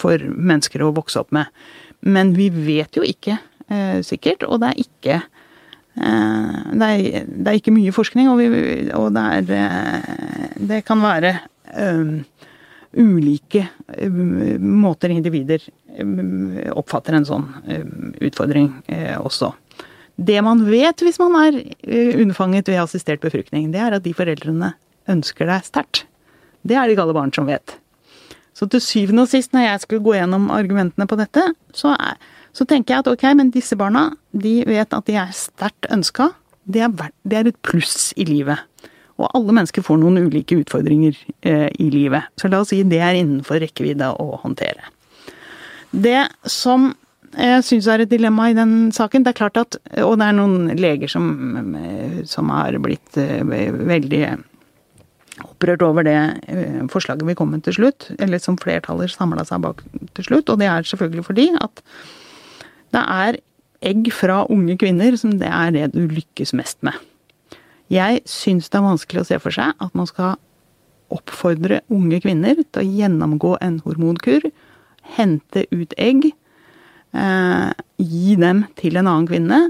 for mennesker å vokse opp med. Men vi vet jo ikke sikkert, og det er ikke det er, det er ikke mye forskning, og, vi, og det, er, det kan være um, ulike um, måter individer um, oppfatter en sånn eh, utfordring eh, også. Det man vet hvis man er unnfanget ved assistert befruktning, det er at de foreldrene ønsker deg sterkt. Det er det ikke alle barn som vet. Så til syvende og sist, når jeg skulle gå gjennom argumentene på dette, så, er, så tenker jeg at ok, men disse barna de vet at de er sterkt ønska. Det, det, er et pluss i livet. Og alle mennesker får noen ulike utfordringer eh, i livet. Så la oss si det er innenfor rekkevidde å håndtere. Det som jeg syns er et dilemma i den saken, det er klart at Og det er noen leger som, som har blitt eh, veldig opprørt over det eh, forslaget vi kom med til slutt, eller som flertallet samla seg bak til slutt. Og det er selvfølgelig fordi at det er egg fra unge kvinner som det er det du lykkes mest med. Jeg syns det er vanskelig å se for seg at man skal oppfordre unge kvinner til å gjennomgå en hormonkur hente ut egg, eh, gi dem til en annen kvinne.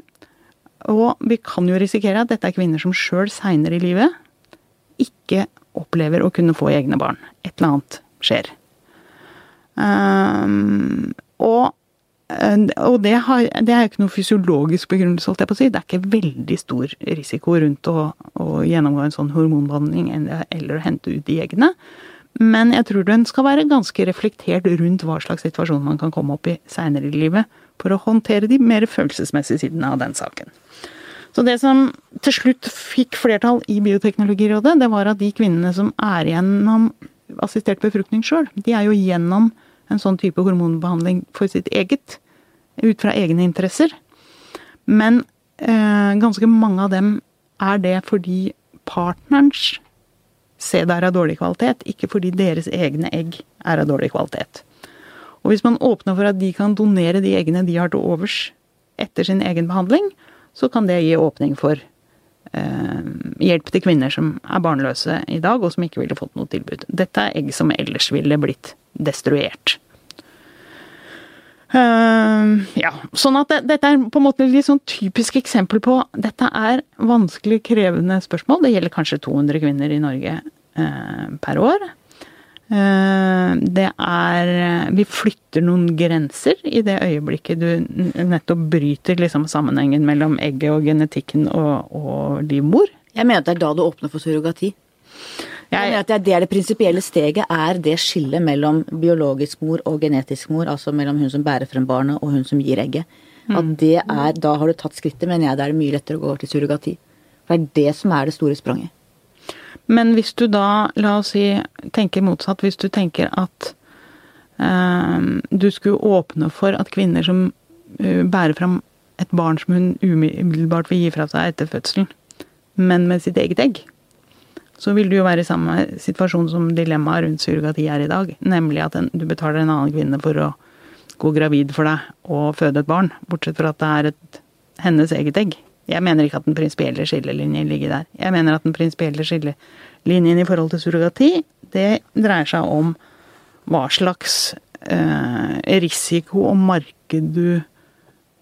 Og vi kan jo risikere at dette er kvinner som sjøl seinere i livet ikke opplever å kunne få egne barn. Et eller annet skjer. Um, og, eh, og det, har, det, er ikke noe fysiologisk begrunnelse, holdt jeg på å si. Det er ikke veldig stor risiko rundt å, å gjennomgå en sånn hormonbehandling eller, å hente ut de eggene. Men jeg tror den skal være ganske reflektert rundt hva slags situasjon man kan komme opp i seinere i livet, for å håndtere de mer følelsesmessige sidene av den saken. Så det som til slutt fikk flertall i Bioteknologirådet, det var at de kvinnene som er gjennom assistert befruktning sjøl, de er jo gjennom en sånn type hormonbehandling for sitt eget, ut fra egne interesser. Men eh, ganske mange av dem er det fordi partnerens sæd er av dårlig kvalitet, ikke fordi deres egne egg er av dårlig kvalitet. Og hvis man åpner for at de kan donere de eggene de har til overs etter sin egen behandling, så kan det gi åpning for eh, hjelp til kvinner som er barnløse i dag, og som ikke ville fått noe tilbud. Dette er egg som ellers ville blitt destruert. Uh, ja, sånn at det, dette er på en måte litt sånn typisk eksempel på Dette er vanskelig, krevende spørsmål. Det gjelder kanskje 200 kvinner i Norge uh, per år. Uh, det er Vi flytter noen grenser i det øyeblikket du nettopp bryter liksom sammenhengen mellom egget og genetikken og, og livmor. Jeg mener at det er da du åpner for surrogati. Jeg mener at det er det prinsipielle steget, er det skillet mellom biologisk mor og genetisk mor, altså mellom hun som bærer frem barnet og hun som gir egget. At mm. det er, Da har du tatt skrittet, mener jeg det er mye lettere å gå over til surrogati. For det er det som er det store spranget. Men hvis du da, la oss si, tenker motsatt, hvis du tenker at eh, du skulle åpne for at kvinner som uh, bærer fram et barn som hun umiddelbart vil gi fra seg etter fødselen, men med sitt eget egg, så vil du jo være i samme situasjon som dilemmaet rundt surrogati er i dag. Nemlig at en, du betaler en annen kvinne for å gå gravid for deg og føde et barn. Bortsett fra at det er et, hennes eget egg. Jeg mener ikke at den prinsipielle skillelinjen ligger der. Jeg mener at den prinsipielle skillelinjen i forhold til surrogati, det dreier seg om hva slags eh, risiko og marked du,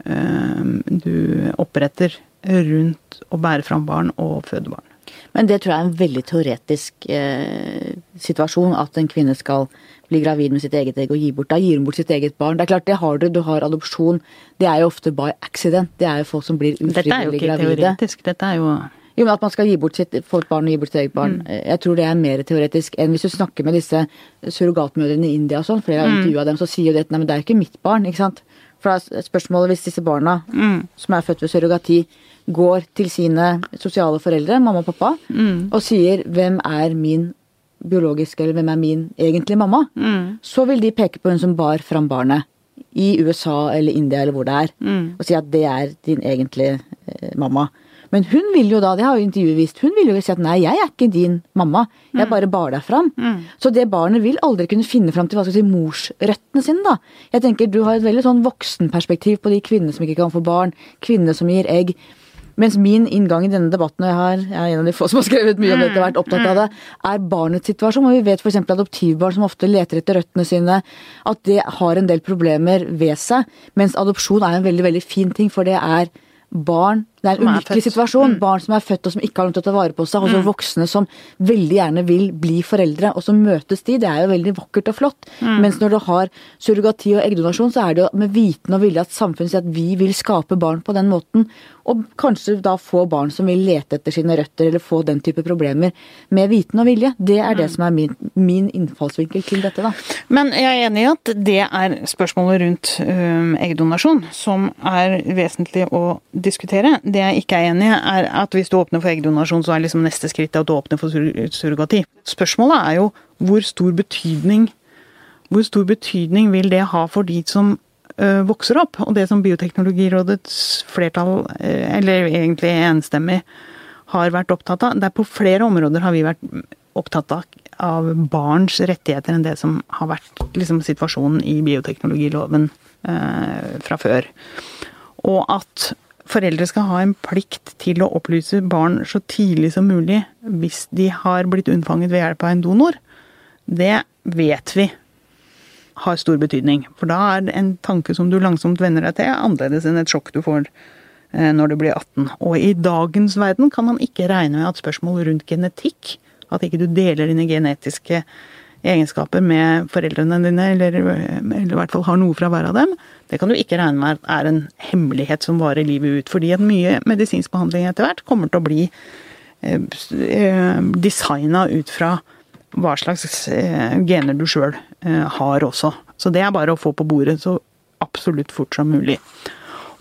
eh, du oppretter rundt å bære fram barn og føde barn. Men det tror jeg er en veldig teoretisk eh, situasjon, at en kvinne skal bli gravid med sitt eget egg og gi bort. Da gir hun bort sitt eget barn. Det er klart, det har du. Du har adopsjon. Det er jo ofte by accident. Det er jo folk som blir ufrivillig gravide. Dette er jo ikke gravide. teoretisk. Dette er jo jo, men At man skal gi bort sitt, et barn og gi bort sitt eget barn. Mm. Jeg tror det er mer teoretisk enn hvis du snakker med disse surrogatmødrene i India og sånn. Flere har mm. intervjua dem, så sier jo det nei, men det er jo ikke mitt barn. ikke sant? For da er spørsmålet hvis disse barna mm. som er født ved surrogati, går til sine sosiale foreldre, mamma og pappa, mm. og sier 'hvem er min biologiske, eller hvem er min egentlige mamma', mm. så vil de peke på hun som bar fram barnet. I USA eller India eller hvor det er, mm. og si at det er din egentlige eh, mamma. Men hun vil jo da, det har jo intervjuet vist, hun vil jo si at nei, jeg er ikke din mamma, jeg mm. bare bar deg fram. Mm. Så det barnet vil aldri kunne finne fram til hva skal si, morsrøttene sine, da. Jeg tenker du har et veldig sånn voksenperspektiv på de kvinnene som ikke kan få barn, kvinnene som gir egg. Mens min inngang i denne debatten, og jeg, har, jeg er en av de få som har skrevet mye om dette og vært opptatt av det, er barnets situasjon. Og vi vet f.eks. adoptivbarn som ofte leter etter røttene sine, at det har en del problemer ved seg. Mens adopsjon er en veldig, veldig fin ting, for det er barn Det er en ulykkelig situasjon. Mm. Barn som er født og som ikke har noe til å ta vare på seg, og så mm. voksne som veldig gjerne vil bli foreldre, og så møtes de. Det er jo veldig vakkert og flott. Mm. Mens når du har surrogati og eggdonasjon, så er det jo med viten og vilje at samfunnet sier at vi vil skape barn på den måten. Og kanskje da få barn som vil lete etter sine røtter, eller få den type problemer med viten og vilje. Det er det mm. som er min, min, innfallsvinkel til dette, da. Men jeg er enig i at det er spørsmålet rundt øh, eggdonasjon som er vesentlig å diskutere. Det jeg ikke er enig i, er at hvis du åpner for eggdonasjon, så er liksom neste skritt at du åpner for sur surrogati. Spørsmålet er jo hvor stor betydning hvor stor betydning vil det ha for de som ø, vokser opp. Og det som Bioteknologirådets flertall, eh, eller egentlig enstemmig, har vært opptatt av det er På flere områder har vi vært opptatt av barns rettigheter enn det som har vært liksom, situasjonen i bioteknologiloven ø, fra før. Og at foreldre skal ha en plikt til å opplyse barn så tidlig som mulig hvis de har blitt unnfanget ved hjelp av en donor, det vet vi har stor betydning. For da er en tanke som du langsomt venner deg til, annerledes enn et sjokk du får eh, når du blir 18. Og i dagens verden kan man ikke regne med at spørsmål rundt genetikk, at ikke du deler dine genetiske egenskaper med foreldrene dine, eller, eller i hvert fall har noe fra hver av dem, det kan du ikke regne med er en hemmelighet som varer livet ut. Fordi at mye medisinsk behandling etter hvert kommer til å bli eh, eh designa ut fra hva slags eh, gener du sjøl eh, har også. Så det er bare å få på bordet så absolutt fort som mulig.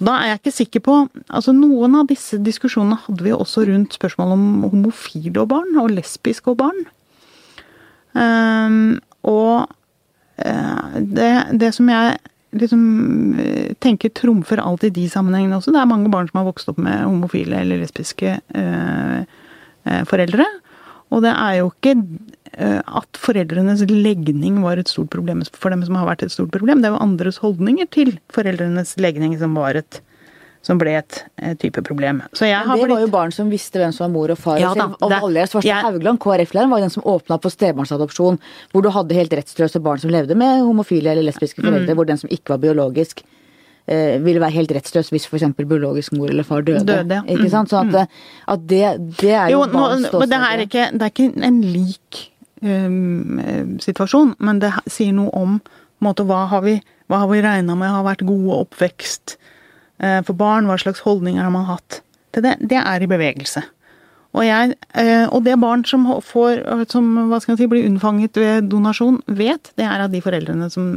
Da er jeg ikke sikker på altså Noen av disse diskusjonene hadde vi også rundt spørsmål om homofile og barn, og lesbiske og barn. Um, og uh, det, det, som jeg liksom tenker trumfer alt i de sammenhengene også, det er mange barn som har vokst opp med homofile eller lesbiske uh, foreldre. Og det er jo ikke Eh, at foreldrenes legning var et stort problem for dem som har vært et stort problem. Det er jo andres holdninger til foreldrenes legning som var et som ble et, et type problem. Så jeg har det var blitt jo barn som visste hvem som var mor og far. Ja da, og Valgerd Svarstad jeg- Haugland, KrF-læreren, var den som åpna for stebarnsadopsjon. Hvor du hadde helt rettsløse barn som levde med homofile eller lesbiske Mm. Hvor den som ikke var biologisk, eh, ville være helt rettsløs hvis f.eks. biologisk mor eller far døde. Døde, ja. Ikke sant? Så at, at det, det er jo, Jo, barns ståsted. det er, ikke, det er ikke en lik um, situasjon, men det sier noe om måte, hva har vi, hva har vi regna med har vært gode oppvekst for barn, hva slags holdninger har man hatt til det. Det er i bevegelse. Og, jeg, eh, og det barn som får, som skal jeg si, blir unnfanget ved donasjon, vet, det er at de foreldrene som,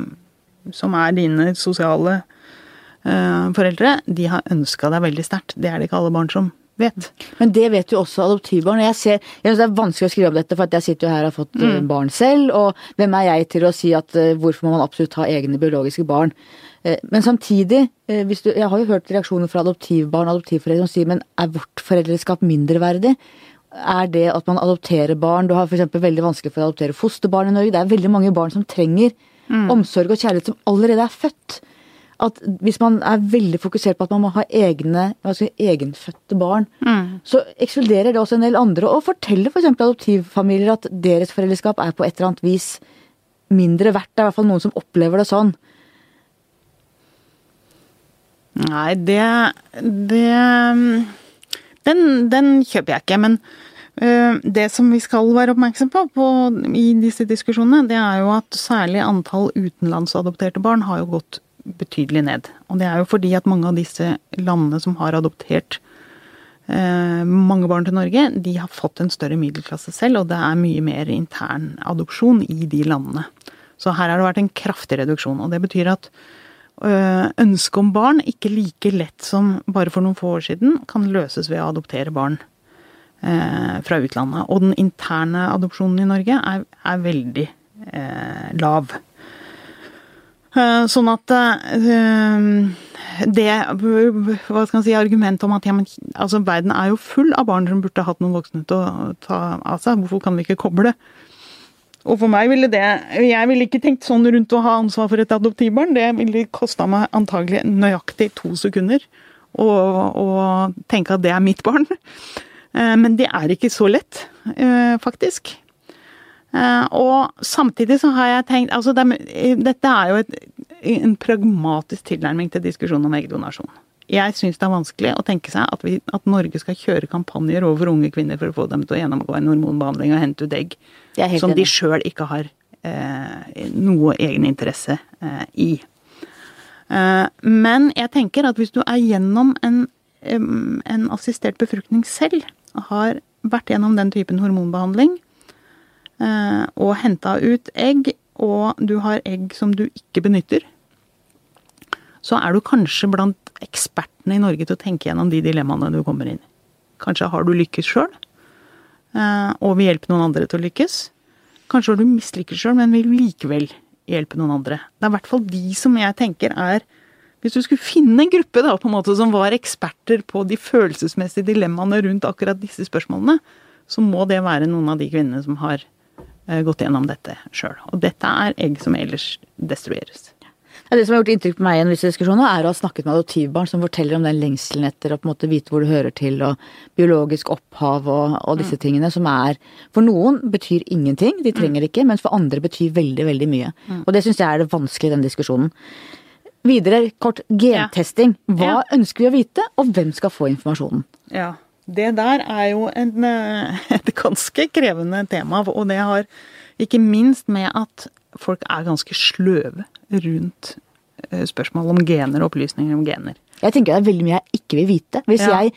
som er dine sosiale eh, foreldre, de har ønska deg veldig sterkt. Det er det ikke alle barn som vet. Men det vet jo også adoptivbarn. Jeg, ser, jeg synes Det er vanskelig å skrive om dette, for at jeg sitter jo her og har fått mm. barn selv. Og hvem er jeg til å si at eh, hvorfor må man absolutt ha egne biologiske barn? Eh, Men samtidig, eh, hvis du, jeg har jo hørt reaksjoner fra adoptivbarn og adoptivforeldre som sier men er vårt foreldreskap mindreverdig? Er det at man adopterer barn? Du har f.eks. veldig vanskelig for å adoptere fosterbarn i Norge. Det er veldig mange barn som trenger omsorg og kjærlighet som allerede er født. At hvis man er veldig fokusert på at man må ha egne, altså si, egenfødte barn, så ekskluderer det også en del andre. Og forteller f.eks. adoptivfamilier at deres foreldreskap er på et eller annet vis mindre verdt. Det er i hvert fall noen som opplever det sånn. Nei, det, det den, den kjøper jeg ikke. Men øh, det som vi skal være oppmerksom på, på i disse diskusjonene, det er jo at særlig antall utenlandsadopterte barn har jo gått betydelig ned. Og det er jo fordi at mange av disse landene som har adoptert eh, mange barn til Norge, de har fått en større middelklasse selv, og det er mye mer intern adopsjon i de landene. Så her har det vært en kraftig reduksjon. Og det betyr at ønsket om barn ikke like lett som bare for noen få år siden kan løses ved å adoptere barn eh, fra utlandet. Og den interne adopsjonen i Norge er, er veldig eh, lav. Eh, Sånn at eh, det hva skal man si, argumentet om at ja, men, altså, verden er jo full av barn som burde hatt noen voksne til å ta av seg, hvorfor kan vi ikke koble? Og for meg ville det Jeg ville ikke tenkt sånn rundt å ha ansvar for et adoptivbarn. Det ville kosta meg antagelig nøyaktig to sekunder å, tenke at det er mitt barn. Eh, Men det er ikke så lett, eh, faktisk. Eh, Og samtidig så har jeg tenkt altså Dette er jo et, en pragmatisk tilnærming til diskusjonen om eggdonasjon. Jeg syns det er vanskelig å tenke seg at, vi, at Norge skal kjøre kampanjer over unge kvinner for å få dem til å gjennomgå en hormonbehandling og hente ut egg som enig. de sjøl ikke har eh, noe egeninteresse eh, i. Eh, men jeg tenker at hvis du er gjennom en, en assistert befruktning selv, har vært gjennom den typen hormonbehandling eh, og henta ut egg, og du har egg som du ikke benytter, så er du kanskje blant ekspertene i Norge til å tenke gjennom de dilemmaene du kommer inn i. Kanskje har du lykkes sjøl, og vil hjelpe noen andre til å lykkes. Kanskje har du mislykkes sjøl, men vil likevel hjelpe noen andre. Det er i hvert fall de som jeg tenker er Hvis du skulle finne en gruppe da, på en måte som var eksperter på de følelsesmessige dilemmaene rundt akkurat disse spørsmålene, så må det være noen av de kvinnene som har eh, gått gjennom dette sjøl. Og dette er egg som ellers destrueres. Ja, det som har gjort inntrykk på meg i disse diskusjonene, er å ha snakket med adoptivbarn som forteller om den lengselen etter å på en måte vite hvor du hører til, og biologisk opphav og, og disse tingene, som er For noen betyr ingenting, de trenger det ikke, mens for andre betyr veldig, veldig mye. Og det syns jeg er det vanskelige i den diskusjonen. Videre, kort gentesting. Hva Ja. ønsker vi å vite, og hvem skal få informasjonen? Ja. Det der er jo en, et ganske krevende tema, og det har ikke minst med at folk er ganske sløve rundt eh, spørsmål om gener og opplysninger om gener. Jeg tenker det er veldig mye jeg ikke vil vite. Hvis Ja. jeg,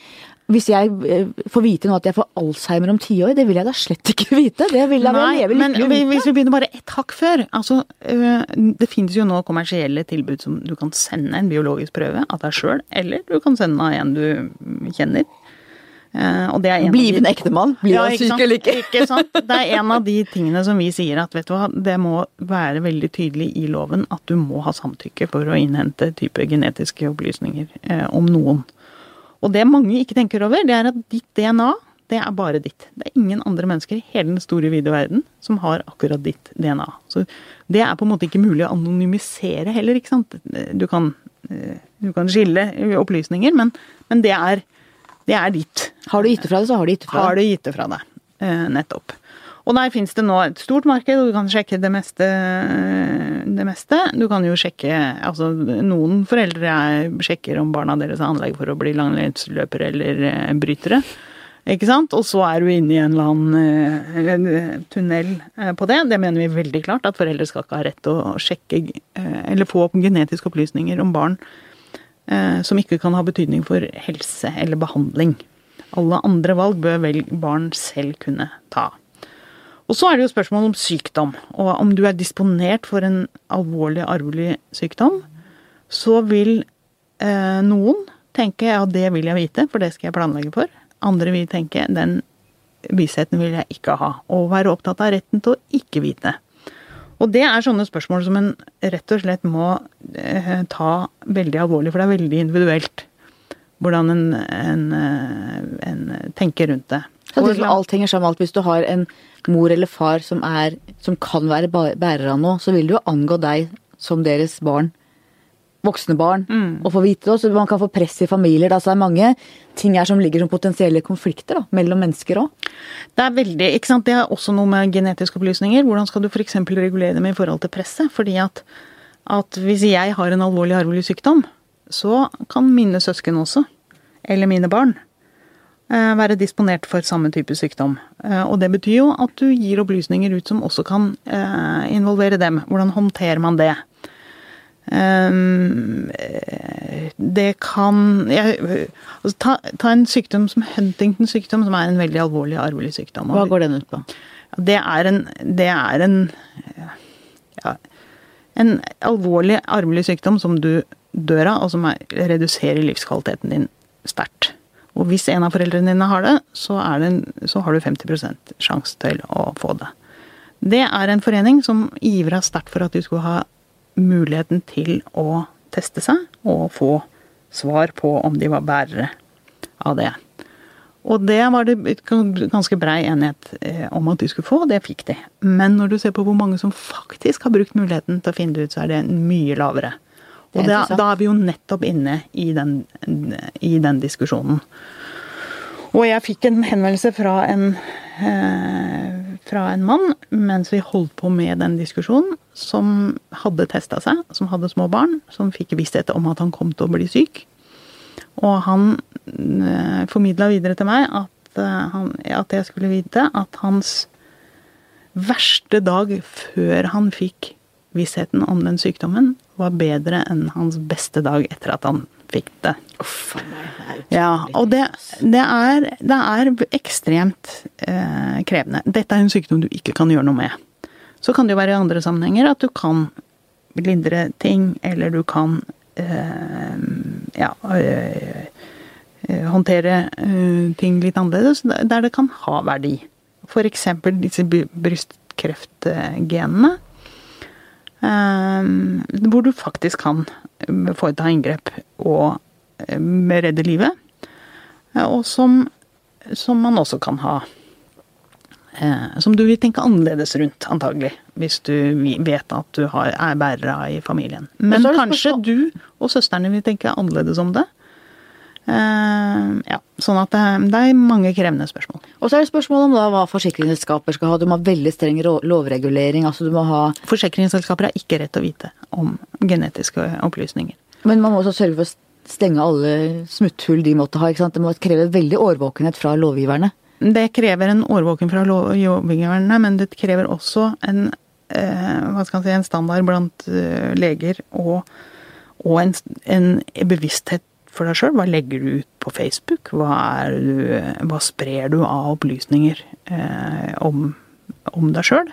hvis jeg eh, får vite nå at jeg får Alzheimer om ti år, det vil jeg da slett ikke vite. Det vil jeg Nei, leve men vite. vi- hvis vi begynner bare ett hakk før altså, øh, Det finnes jo nå kommersielle tilbud som du kan sende en biologisk prøve av deg sjøl, eller du kan sende av en du kjenner. Eh, og det er en av de- ektemann. Blir Ja, han syk sant? eller ikke? Ikke sant? Det er en av de tingene som vi sier at vet du hva, det må være veldig tydelig i loven at du må ha samtykke for å innhente type genetiske opplysninger eh, om noen. Og det mange ikke tenker over, det er at ditt DNA, det er bare ditt. Det er ingen andre mennesker i hele den store, vide verden som har akkurat ditt DNA. Så det er på en måte ikke mulig å anonymisere heller, ikke sant. Du kan eh, du kan skille opplysninger, men, men det, er, det er ditt. Har du gitt det fra deg, så har du gitt det fra Har du gitt det fra deg. Eh, nettopp. Og der fins det nå et stort marked, og du kan sjekke det meste. Det meste. Du kan jo sjekke Altså, noen foreldre er, sjekker om barna deres har anlegg for å bli langrennsløpere eller eh, brytere. Ikke sant? Og så er du inne i en eller annen eh, tunnel på det. Det mener vi veldig klart, at foreldre skal ikke ha rett til å sjekke eller få opp genetiske opplysninger om barn som ikke kan ha betydning for helse eller behandling. Alle andre valg bør vel barn selv kunne ta. Og så er det jo spørsmål om sykdom. Og om du er disponert for en alvorlig arvelig sykdom, så vil eh, noen tenke ja, det vil jeg vite, for det skal jeg planlegge for. Andre vil tenke den vissheten vil jeg ikke ha. Og være opptatt av retten til å ikke vite. Og det er sånne spørsmål som en rett og slett må eh, ta veldig alvorlig, for det er veldig individuelt hvordan en, en, eh, en tenker rundt det. Så det er alt henger sammen alt. Hvis du har en mor eller far som, er, som kan være bærer av noe, så vil det jo angå deg som deres barn. Voksne barn. Å få vite det. Så man kan få press i familier. Da. Så det er mange ting her som ligger som potensielle konflikter da, mellom mennesker òg. Det er veldig, ikke sant? Det er også noe med genetiske opplysninger. Hvordan skal du f.eks. regulere dem i forhold til presset? Fordi at, at hvis jeg har en alvorlig arvelig sykdom, så kan mine søsken også, eller mine barn, eh, være disponert for samme type sykdom. Eh, Og det betyr jo at du gir opplysninger ut som også kan eh, involvere dem. Hvordan håndterer man det? Um, eh, det kan jeg, altså, ta, ta en sykdom som Huntingtons sykdom, som er en veldig alvorlig arvelig sykdom. Hva går den ut på? Det er en, det er en ja, en alvorlig arvelig sykdom som du dør av, og som er, reduserer livskvaliteten din sterkt. Og hvis en av foreldrene dine har det, så, det en, så har du 50% sjanse til å få det. Det er en forening som ivra sterkt for at du skulle ha muligheten til å teste seg og få svar på om de var bærere av det. Og det var det ganske brei enighet eh, om at de skulle få, og det fikk de. Men når du ser på hvor mange som faktisk har brukt muligheten til å finne det ut, så er det mye lavere. Det er Og da, da er vi jo nettopp inne i den, i den diskusjonen. Og jeg fikk en henvendelse fra en, eh, fra en mann mens vi holdt på med den diskusjonen, som hadde testa seg, som hadde små barn, som fikk visshet om at han kom til å bli syk. Og han eh, formidla videre til meg at, eh, han, at jeg skulle vite at hans verste dag før han fikk vissheten om den sykdommen, var bedre enn hans beste dag etter at han fikk det. Uff a meg. Ja, og det, det, er, det er ekstremt eh, krevende. Dette er en sykdom du ikke kan gjøre noe med. Så kan det jo være i andre sammenhenger at du kan lindre ting, eller du kan eh, ja, eh, håndtere eh, ting litt annerledes, der det kan ha verdi. Eksempel disse brystkreftgenene. eh, hvor du faktisk kan foreta inngrep og eh, redde livet. Eh, Og som, som man også kan ha eh, Som du vil tenke annerledes rundt, antagelig. Hvis du vet at du har, er bærer av i familien. Men kanskje du og søstrene vil tenke annerledes om det. Eh, ja, sånn at det, er mange krevende spørsmål. Og så er det spørsmål om da hva forsikringsselskaper skal ha. Du må ha veldig streng lovregulering. altså du må ha... Forsikringsselskaper har ikke rett til å vite om genetiske opplysninger. Men man må også sørge for å stenge alle smutthull de måtte ha. ikke sant? Det må kreve veldig årvåkenhet fra lovgiverne. Det krever en årvåken fra lovgiverne, men det krever også en, eh, si, en standard blant eh, leger og, og en, en bevissthet for deg sjøl. Hva legger du ut på Facebook? Hva, er du, hva sprer du av opplysninger eh, om, om deg sjøl?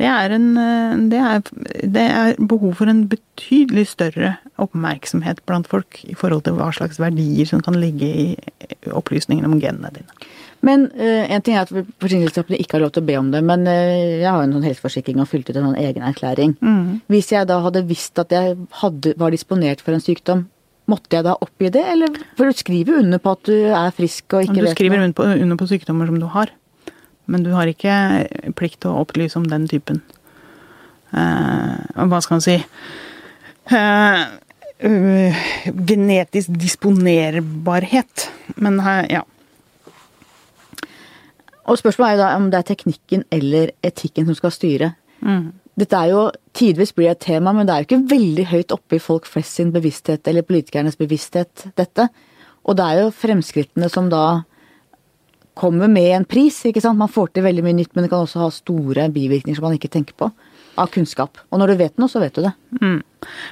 Det eh, det, det er behov for en betydelig større oppmerksomhet blant folk i forhold til hva slags verdier som kan ligge i opplysningene om genene dine. Men uh, en ting er at forsikringsselskapene ikke har lov til å be om det, men uh, jeg har en sånn helseforsikring og fylt ut en sånn egen erklæring. Hvis jeg da hadde visst at jeg hadde, var disponert for en sykdom, måtte jeg da oppgi det? Eller, for du skriver under på at du er frisk og ikke Du skriver under på, under på sykdommer som du har, men du har ikke plikt til å opplyse om den typen. Eh, hva skal man si? Eh, uh, genetisk disponerbarhet. Men øh, ja. Og spørsmålet er jo da om det er teknikken eller etikken som skal styre. Dette er jo Tidvis blir et tema, men det er jo ikke veldig høyt oppe i folk flest sin bevissthet, eller politikernes bevissthet, dette. Og det er jo fremskrittene som da kommer med en pris, ikke sant. Man får til veldig mye nytt, men det kan også ha store bivirkninger som man ikke tenker på. Av kunnskap. Og når du vet noe, så vet du det.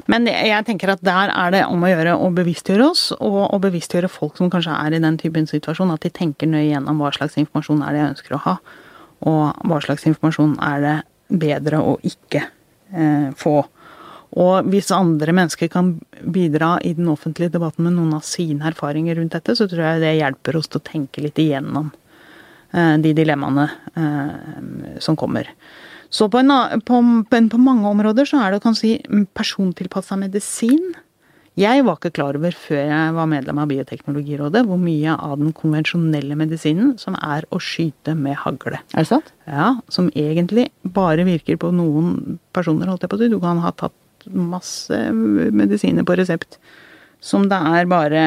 Men jeg tenker at der er det om å gjøre å bevisstgjøre oss, og å bevisstgjøre folk som kanskje er i den typen situasjon, at de tenker nøye gjennom hva slags informasjon er det jeg ønsker å ha, og hva slags informasjon er det bedre å ikke eh, få. Og hvis andre mennesker kan bidra i den offentlige debatten med noen av sine erfaringer rundt dette, så tror jeg det hjelper oss til å tenke litt igjennom eh, de dilemmaene eh, som kommer. Så på, en, på, på, på mange områder så er det kan si persontilpassa medisin. Jeg var ikke klar over før jeg var medlem av Bioteknologirådet, hvor mye av den konvensjonelle medisinen som er å skyte med hagle. Er det sant? Ja, Som egentlig bare virker på noen personer, holdt jeg på å si. Du kan ha tatt masse medisiner på resept som det er bare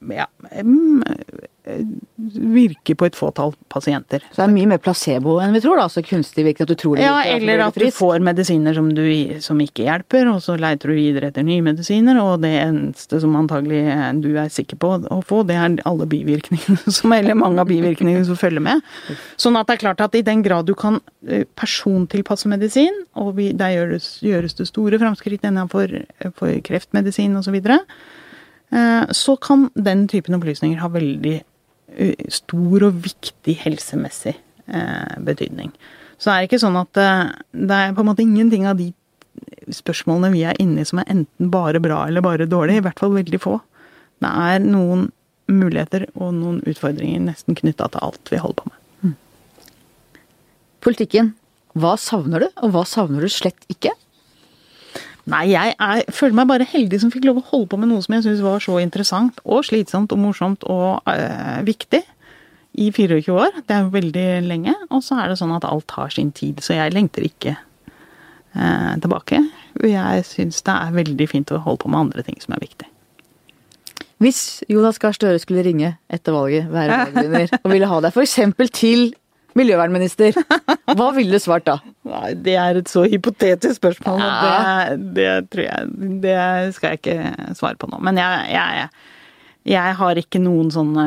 ja, mm, virker på et fåtall pasienter. Så det er mye mer placebo enn vi tror, da. Altså kunstig virkning, at du tror det virker, Ja, eller at du får medisiner som, du, som ikke hjelper, og så leiter du videre etter nye medisiner, og det eneste som antagelig du er sikker på å få, det er alle bivirkningene som, eller mange av bivirkningene som følger med. Sånn at det er klart at i den grad du kan eh, persontilpasse medisin, og vi, der gjøres, gjøres det store framskritt innenfor for kreftmedisin osv., så, videre, eh, så kan den typen opplysninger ha veldig eh, stor og viktig helsemessig eh, betydning. Så det er ikke sånn at eh, det er på en måte ingenting av de spørsmålene vi er inne i som er enten bare bra eller bare dårlig, i hvert fall veldig få. Det er noen muligheter og noen utfordringer nesten knytta til alt vi holder på med. Politikken. Hva savner du, og hva savner du slett ikke? Nei, jeg er, føler meg bare heldig som fikk lov å holde på med noe som jeg syns var så interessant og slitsomt og morsomt og øh, viktig i 24 år. Det er jo veldig lenge. Og så er det sånn at alt tar sin tid, så jeg lengter ikke eh, tilbake. Jeg syns det er veldig fint å holde på med andre ting som er viktig. Hvis Jonas Gahr Støre skulle ringe etter valget, være valgvinner, og ville ha deg f.eks. til miljøvernminister, hva ville du svart da? Nei, det er et så hypotetisk spørsmål, Ja. det, det tror jeg Det skal jeg ikke svare på nå. Men jeg, jeg, jeg har ikke noen sånne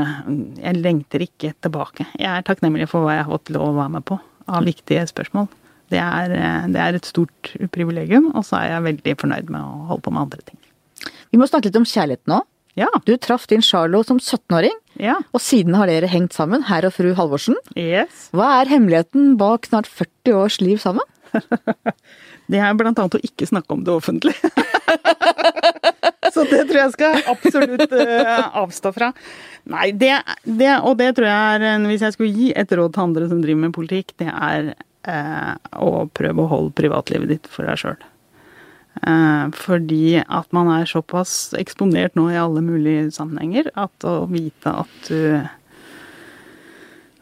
Jeg lengter ikke tilbake. Jeg er takknemlig for hva jeg har fått lov å være med på av viktige spørsmål. Det er, det er et stort privilegium, og så er jeg veldig fornøyd med å holde på med andre ting. Vi må snakke litt om kjærlighet nå. Ja. Du traff din Charlo som 17-åring, ja. og siden har dere hengt sammen, herr og fru Halvorsen. Yes. Hva er hemmeligheten bak snart 40 års liv sammen? Det er blant annet å ikke snakke om det offentlig. Så det tror jeg skal absolutt uh, avstå fra. Nei, det, det, og det tror jeg er Hvis jeg skulle gi et råd til andre som driver med politikk, det er eh, å prøve å holde privatlivet ditt for deg sjøl. Uh, fordi at man er såpass eksponert nå i alle mulige sammenhenger at å vite at du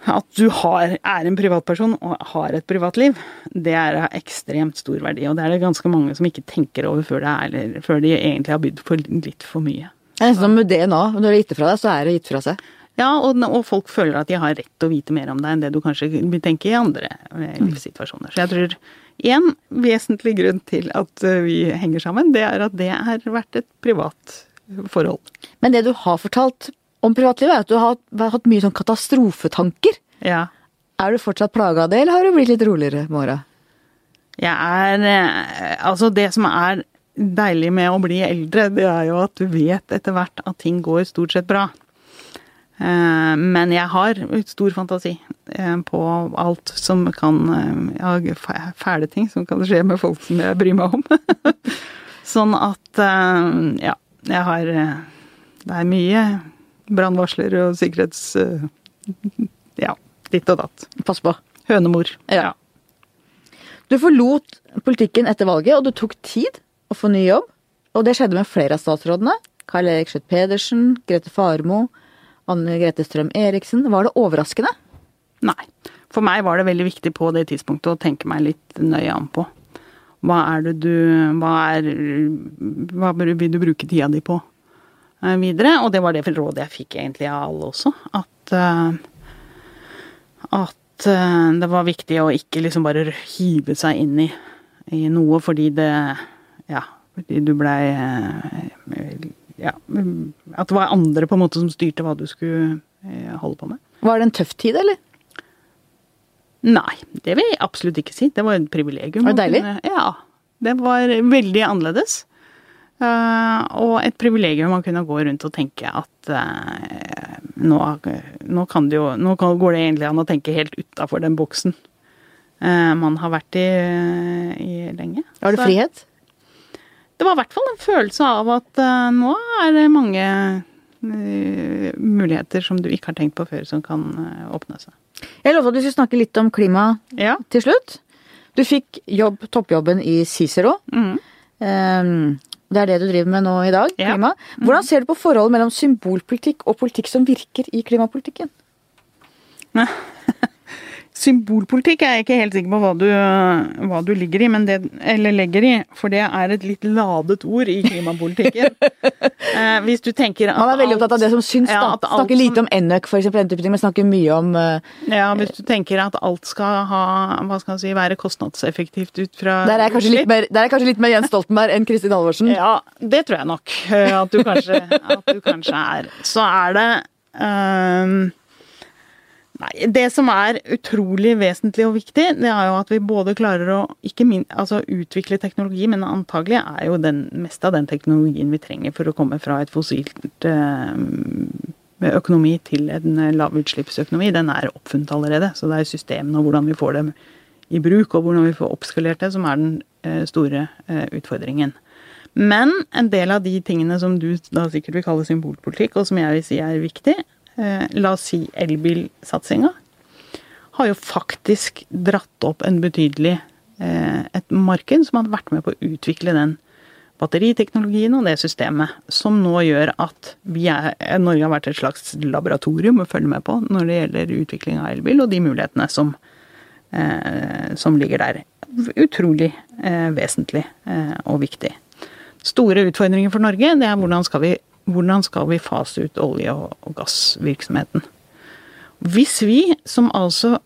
at du har, er en privatperson og har et privatliv, det er av ekstremt stor verdi. Og det er det ganske mange som ikke tenker over før, det er, eller, før de egentlig har bydd på litt for mye. Det er nesten som med DNA. Når det er gitt fra deg, så er det gitt fra seg. Ja, og, og folk føler at de har rett til å vite mer om deg enn det du kanskje vil tenke i andre eh, livssituasjoner. Så jeg tror én vesentlig grunn til at eh, vi henger sammen, det er at det har vært et privat forhold. Men det du har fortalt om privatlivet, er at du har har hatt mye sånn katastrofetanker. Ja. Er du fortsatt plaga av det, eller har du blitt litt roligere med åra? Jeg er eh, Altså, det som er deilig med å bli eldre, det er jo at du vet etter hvert at ting går stort sett bra. Eh, Men jeg har stor fantasi eh, på alt som kan eh, Ja, fæ- fæle ting som kan skje med folk som jeg bryr meg om. Sånn at Ja, jeg har Det er mye brannvarsler og sikkerhets... Ja, ditt og datt. Pass på. Hønemor. Ja. Du forlot politikken etter valget, og det tok tid å få ny jobb. Og det skjedde med flere av statsrådene. Karl Erik Schjøtt Pedersen, Grete Farmo, Anne Grete Strøm Eriksen. Var det overraskende? Nei. For meg var det veldig viktig på det tidspunktet å tenke meg litt nøye an på. hva er det du Hva er Hva vil du bruke tida di på eh, videre? Og det var det rådet jeg fikk egentlig av alle også. At, at det var viktig å ikke liksom bare hive seg inn i, i noe fordi det Ja, fordi du blei ja, At det var andre på en måte som styrte hva du skulle holde på med. Var det en tøff tid, eller? Nei, det vil jeg absolutt ikke si. Det var et privilegium. Var det deilig? ja. Det var veldig annerledes. Uh, og et privilegium å kunne gå rundt og tenke at uh, nå, nå, kan det jo Nå går det egentlig an å tenke helt utafor den boksen uh, man har vært i, i lenge. Var det frihet? Det var i hvert fall en følelse av at nå er det mange muligheter som du ikke har tenkt på før, som kan åpne seg. Jeg lovte at vi skulle snakke litt om klima ja. til slutt. Du fikk jobb, toppjobben i Cicero. Mm. Um, det er det du driver med nå i dag, ja. klima. Hvordan ser du på forholdet mellom symbolpolitikk og politikk som virker i klimapolitikken? Symbolpolitikk er jeg ikke helt sikker på hva du, hva du ligger i, det, eller legger i, for det er et litt ladet ord i klimapolitikken. eh, hvis du tenker at Man er veldig opptatt av det som syns, ja, da. Snakker lite om enøk, eksempel, den type ting, men snakker mye om uh, Ja, hvis du tenker at alt skal ha, hva skal man si, være kostnadseffektivt ut fra Der er jeg kanskje, litt mer, der er kanskje litt mer Jens Stoltenberg enn Kristin Halvorsen. Ja, det tror jeg nok eh, at du kanskje, at du kanskje er. Så er det um, Nei, Det som er utrolig vesentlig og viktig, det er jo at vi både klarer å ikke min, altså utvikle teknologi, men antagelig er jo den meste av den teknologien vi trenger for å komme fra et fossilt eh, økonomi til en lavutslippsøkonomi, den er oppfunnet allerede. Så det er systemene og hvordan vi får dem i bruk, og hvordan vi får oppskalert det, som er den eh, store eh, utfordringen. Men en del av de tingene som du da sikkert vil kalle symbolpolitikk, og som jeg vil si er viktig, la oss si elbilsatsinga, har jo faktisk dratt opp en betydelig eh, et marked som har vært med på å utvikle den batteriteknologien og det systemet, som nå gjør at er, Norge har vært et slags laboratorium å følge med på når det gjelder utvikling av elbil, og de mulighetene som, eh, som ligger der. Utrolig eh, vesentlig eh, og viktig. Store utfordringer for Norge, det er hvordan skal vi hvordan skal vi fase ut olje- og gassvirksomheten? Hvis vi, som altså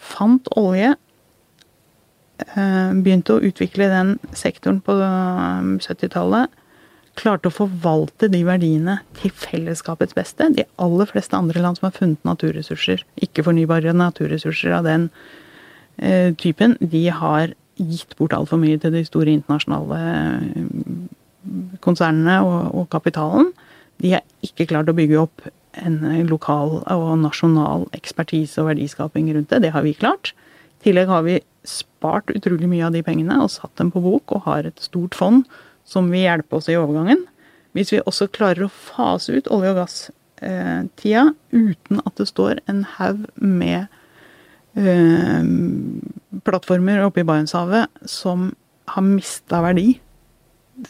fant olje, eh, begynte å utvikle den sektoren på 70-tallet, eh, klarte å forvalte de verdiene til fellesskapets beste. De aller fleste andre land som har funnet naturressurser, ikke-fornybare naturressurser av den eh, typen, de har gitt bort altfor mye til de store internasjonale konsernene og, og, kapitalen. De har ikke klart å bygge opp en lokal og nasjonal ekspertise og verdiskaping rundt det. Det har vi klart. I tillegg har vi spart utrolig mye av de pengene og satt dem på bok og har et stort fond som vil hjelpe oss i overgangen. Hvis vi også klarer å fase ut olje- og gasstida uten at det står en haug med øh, plattformer oppe i Barentshavet som har mista verdi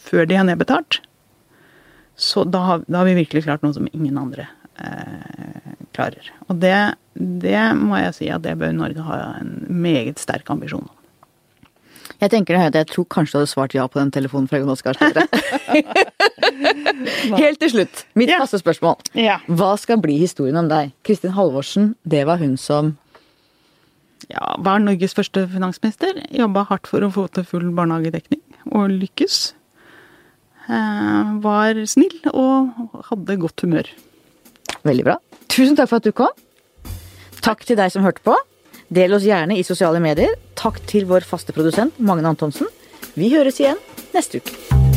før de er nedbetalt, så da har, da har, vi virkelig klart noe som ingen andre eh, klarer. Og det, det, må jeg si at det bør Norge ha en meget sterk ambisjon om. Jeg tenker at jeg tror kanskje du hadde svart ja på den telefonen fra Jonas Gahr Støre. Helt til slutt, mitt ja. faste spørsmål. Ja. Hva skal bli historien om deg? Kristin Halvorsen, det var hun som Ja, var Norges første finansminister. Jobba hardt for å få til full barnehagedekning, og lykkes. Eh, var snill og hadde godt humør. Veldig bra. Tusen takk for at du kom. Takk til deg som hørte på. Del oss gjerne i sosiale medier. Takk til vår faste produsent Magne Antonsen. Vi høres igjen neste uke.